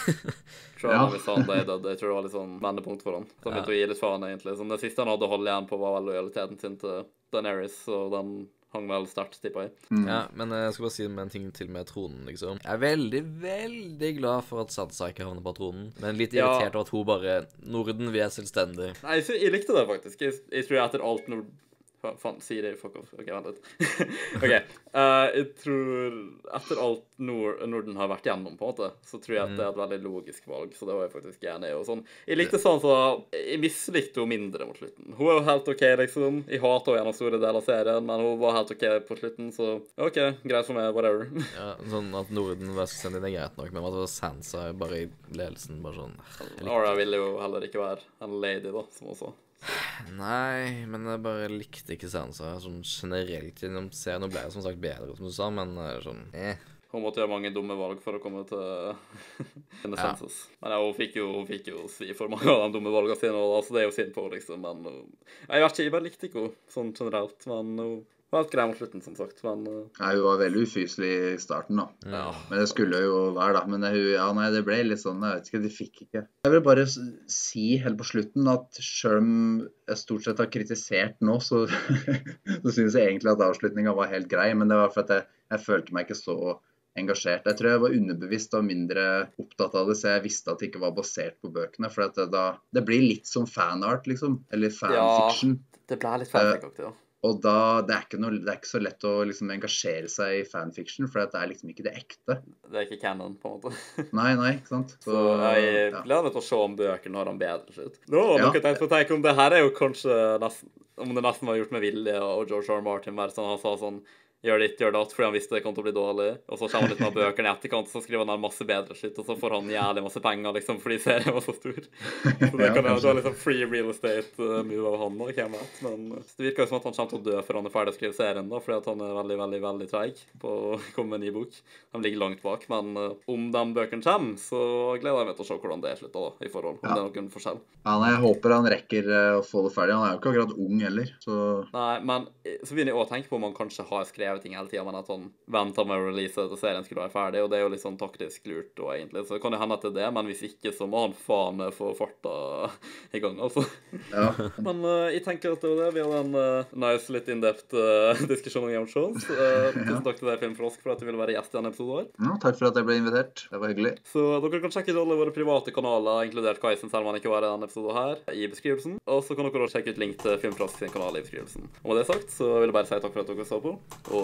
Speaker 1: Tror jeg
Speaker 3: Ja.
Speaker 1: han ble død, jeg tror det var litt sånn vendepunkt for han. Så han begynte å gi litt faen, egentlig. Sånn, det siste han hadde å holde igjen på, var vel lojaliteten sin til Daenerys, og den hang vel sterkt, tipper jeg.
Speaker 2: Ja, Men jeg skal bare si med en ting til med tronen, liksom. Jeg er veldig, veldig glad for at Sansa ikke havner på tronen. Men litt
Speaker 1: Ja.
Speaker 2: irritert over at hun bare Norden, vi er selvstendige.
Speaker 1: Nei, jeg, jeg likte det faktisk. Jeg, jeg tror etter alt Nord... Fa- Faen, si det, fuck off. OK, vent litt. OK. Uh, jeg tror etter alt Nord Norden har vært gjennom, på en måte, så tror jeg at det er et veldig logisk valg. Så det var jeg faktisk enig i. Og sånn. Jeg likte sånn så Jeg mislikte henne mindre mot slutten. Hun er jo helt OK, liksom. Jeg hater henne gjennom store deler av serien, men hun var helt OK på slutten, så OK, greit for meg, whatever.
Speaker 2: Ja, sånn at Norden var selvstendig, det er greit nok, men at det var Sansa bare i ledelsen, bare sånn
Speaker 1: Aura ville jo heller ikke være en lady, da, som sa.
Speaker 2: Nei, men jeg bare likte ikke Sansa sånn generelt gjennom serien. Nå ble jeg som sagt bedre, som du sa, men eh, sånn eh.
Speaker 1: Hun måtte gjøre mange dumme valg for å komme til sine
Speaker 2: Ja.
Speaker 1: Men ja, hun fikk jo, hun fikk jo svi for mange av de dumme valgene sine, og altså, det er jo synd på henne, liksom. Men hun... jeg vet ikke, jeg bare likte ikke henne sånn generelt. Men hun var grei mot slutten, som sagt. Men uh,
Speaker 3: Nei, hun var veldig ufyselig i starten, da.
Speaker 1: ja.
Speaker 3: Men det skulle jo være, da. Men det, ja, nei, det ble litt sånn Jeg vet ikke, de fikk ikke Jeg vil bare si helt på slutten at sjøl om jeg stort sett har kritisert nå, så, så syns jeg egentlig at avslutninga var helt grei. Men det var for at jeg, jeg følte meg ikke så engasjert. Jeg tror jeg var underbevisst og mindre opptatt av det, så jeg visste at det ikke var basert på bøkene. For det, da, det blir litt som fanart, liksom. Eller fanfiction.
Speaker 1: Det blir litt fanfic-aktig, da.
Speaker 3: Og da, det er, ikke noe, det er ikke så lett å liksom engasjere seg i fanfiction, for det er liksom ikke det ekte.
Speaker 1: Det er ikke canon, på en måte.
Speaker 3: Nei, nei, ikke sant?
Speaker 1: Så jeg gleder meg til å se om bøkene har en bedre slutt. Nå,
Speaker 3: Ja.
Speaker 1: noe jeg tenkte på tenke om det her er jo kanskje nesten Om det nesten var gjort med vilje, og George R. R. Martin bare sånn, han sa sånn Gjør ditt, gjør datt, fordi han visste det kom til å bli dårlig. Og så kommer han litt med bøkene i etterkant, så skriver han masse bedre skitt, og så får han jævlig masse penger, liksom, fordi serien var så stor. Så det kan
Speaker 3: kanskje.
Speaker 1: være liksom free real estate-move av han Da. Men eh, det virker jo som at han kommer til å dø før han er ferdig å skrive serien, da, fordi at han er veldig, veldig, veldig treig på å komme med en ny bok. De ligger langt bak, men eh, om de bøkene kommer, så gleder jeg meg til å se hvordan det er slutta, da, i forhold. Om
Speaker 3: Ja.
Speaker 1: det er noen forskjell.
Speaker 3: Ja, nei, jeg håper han rekker eh, å få det ferdig. Han er jo ikke akkurat ung heller, så
Speaker 1: Nei, men eh, så begynner jeg å tenke på om han kanskje har skrevet ting hele tida, men at han venter med å release til serien skulle være ferdig, og det er jo litt sånn taktisk lurt og egentlig. Så det kan jo hende at det er det, men hvis ikke, så må han faen meg få farta i gang, altså.
Speaker 3: ja.
Speaker 1: Men uh, jeg tenker at det var det. Vi hadde en uh, nice, litt in-depth uh, diskusjon om Game of Thrones. Tusen takk til deg, Filmfrosk, for at du ville være gjest i denne episoden
Speaker 3: ja. Takk for at jeg ble invitert. Det var hyggelig.
Speaker 1: Så dere kan sjekke ut alle våre private kanaler, inkludert Kaisen, selv om han ikke var i denne episoden her, i beskrivelsen. Og så kan dere også sjekke ut link til Filmfrosk sin kanal i beskrivelsen. Og med det sagt, så vil jeg bare si takk for at dere så på, og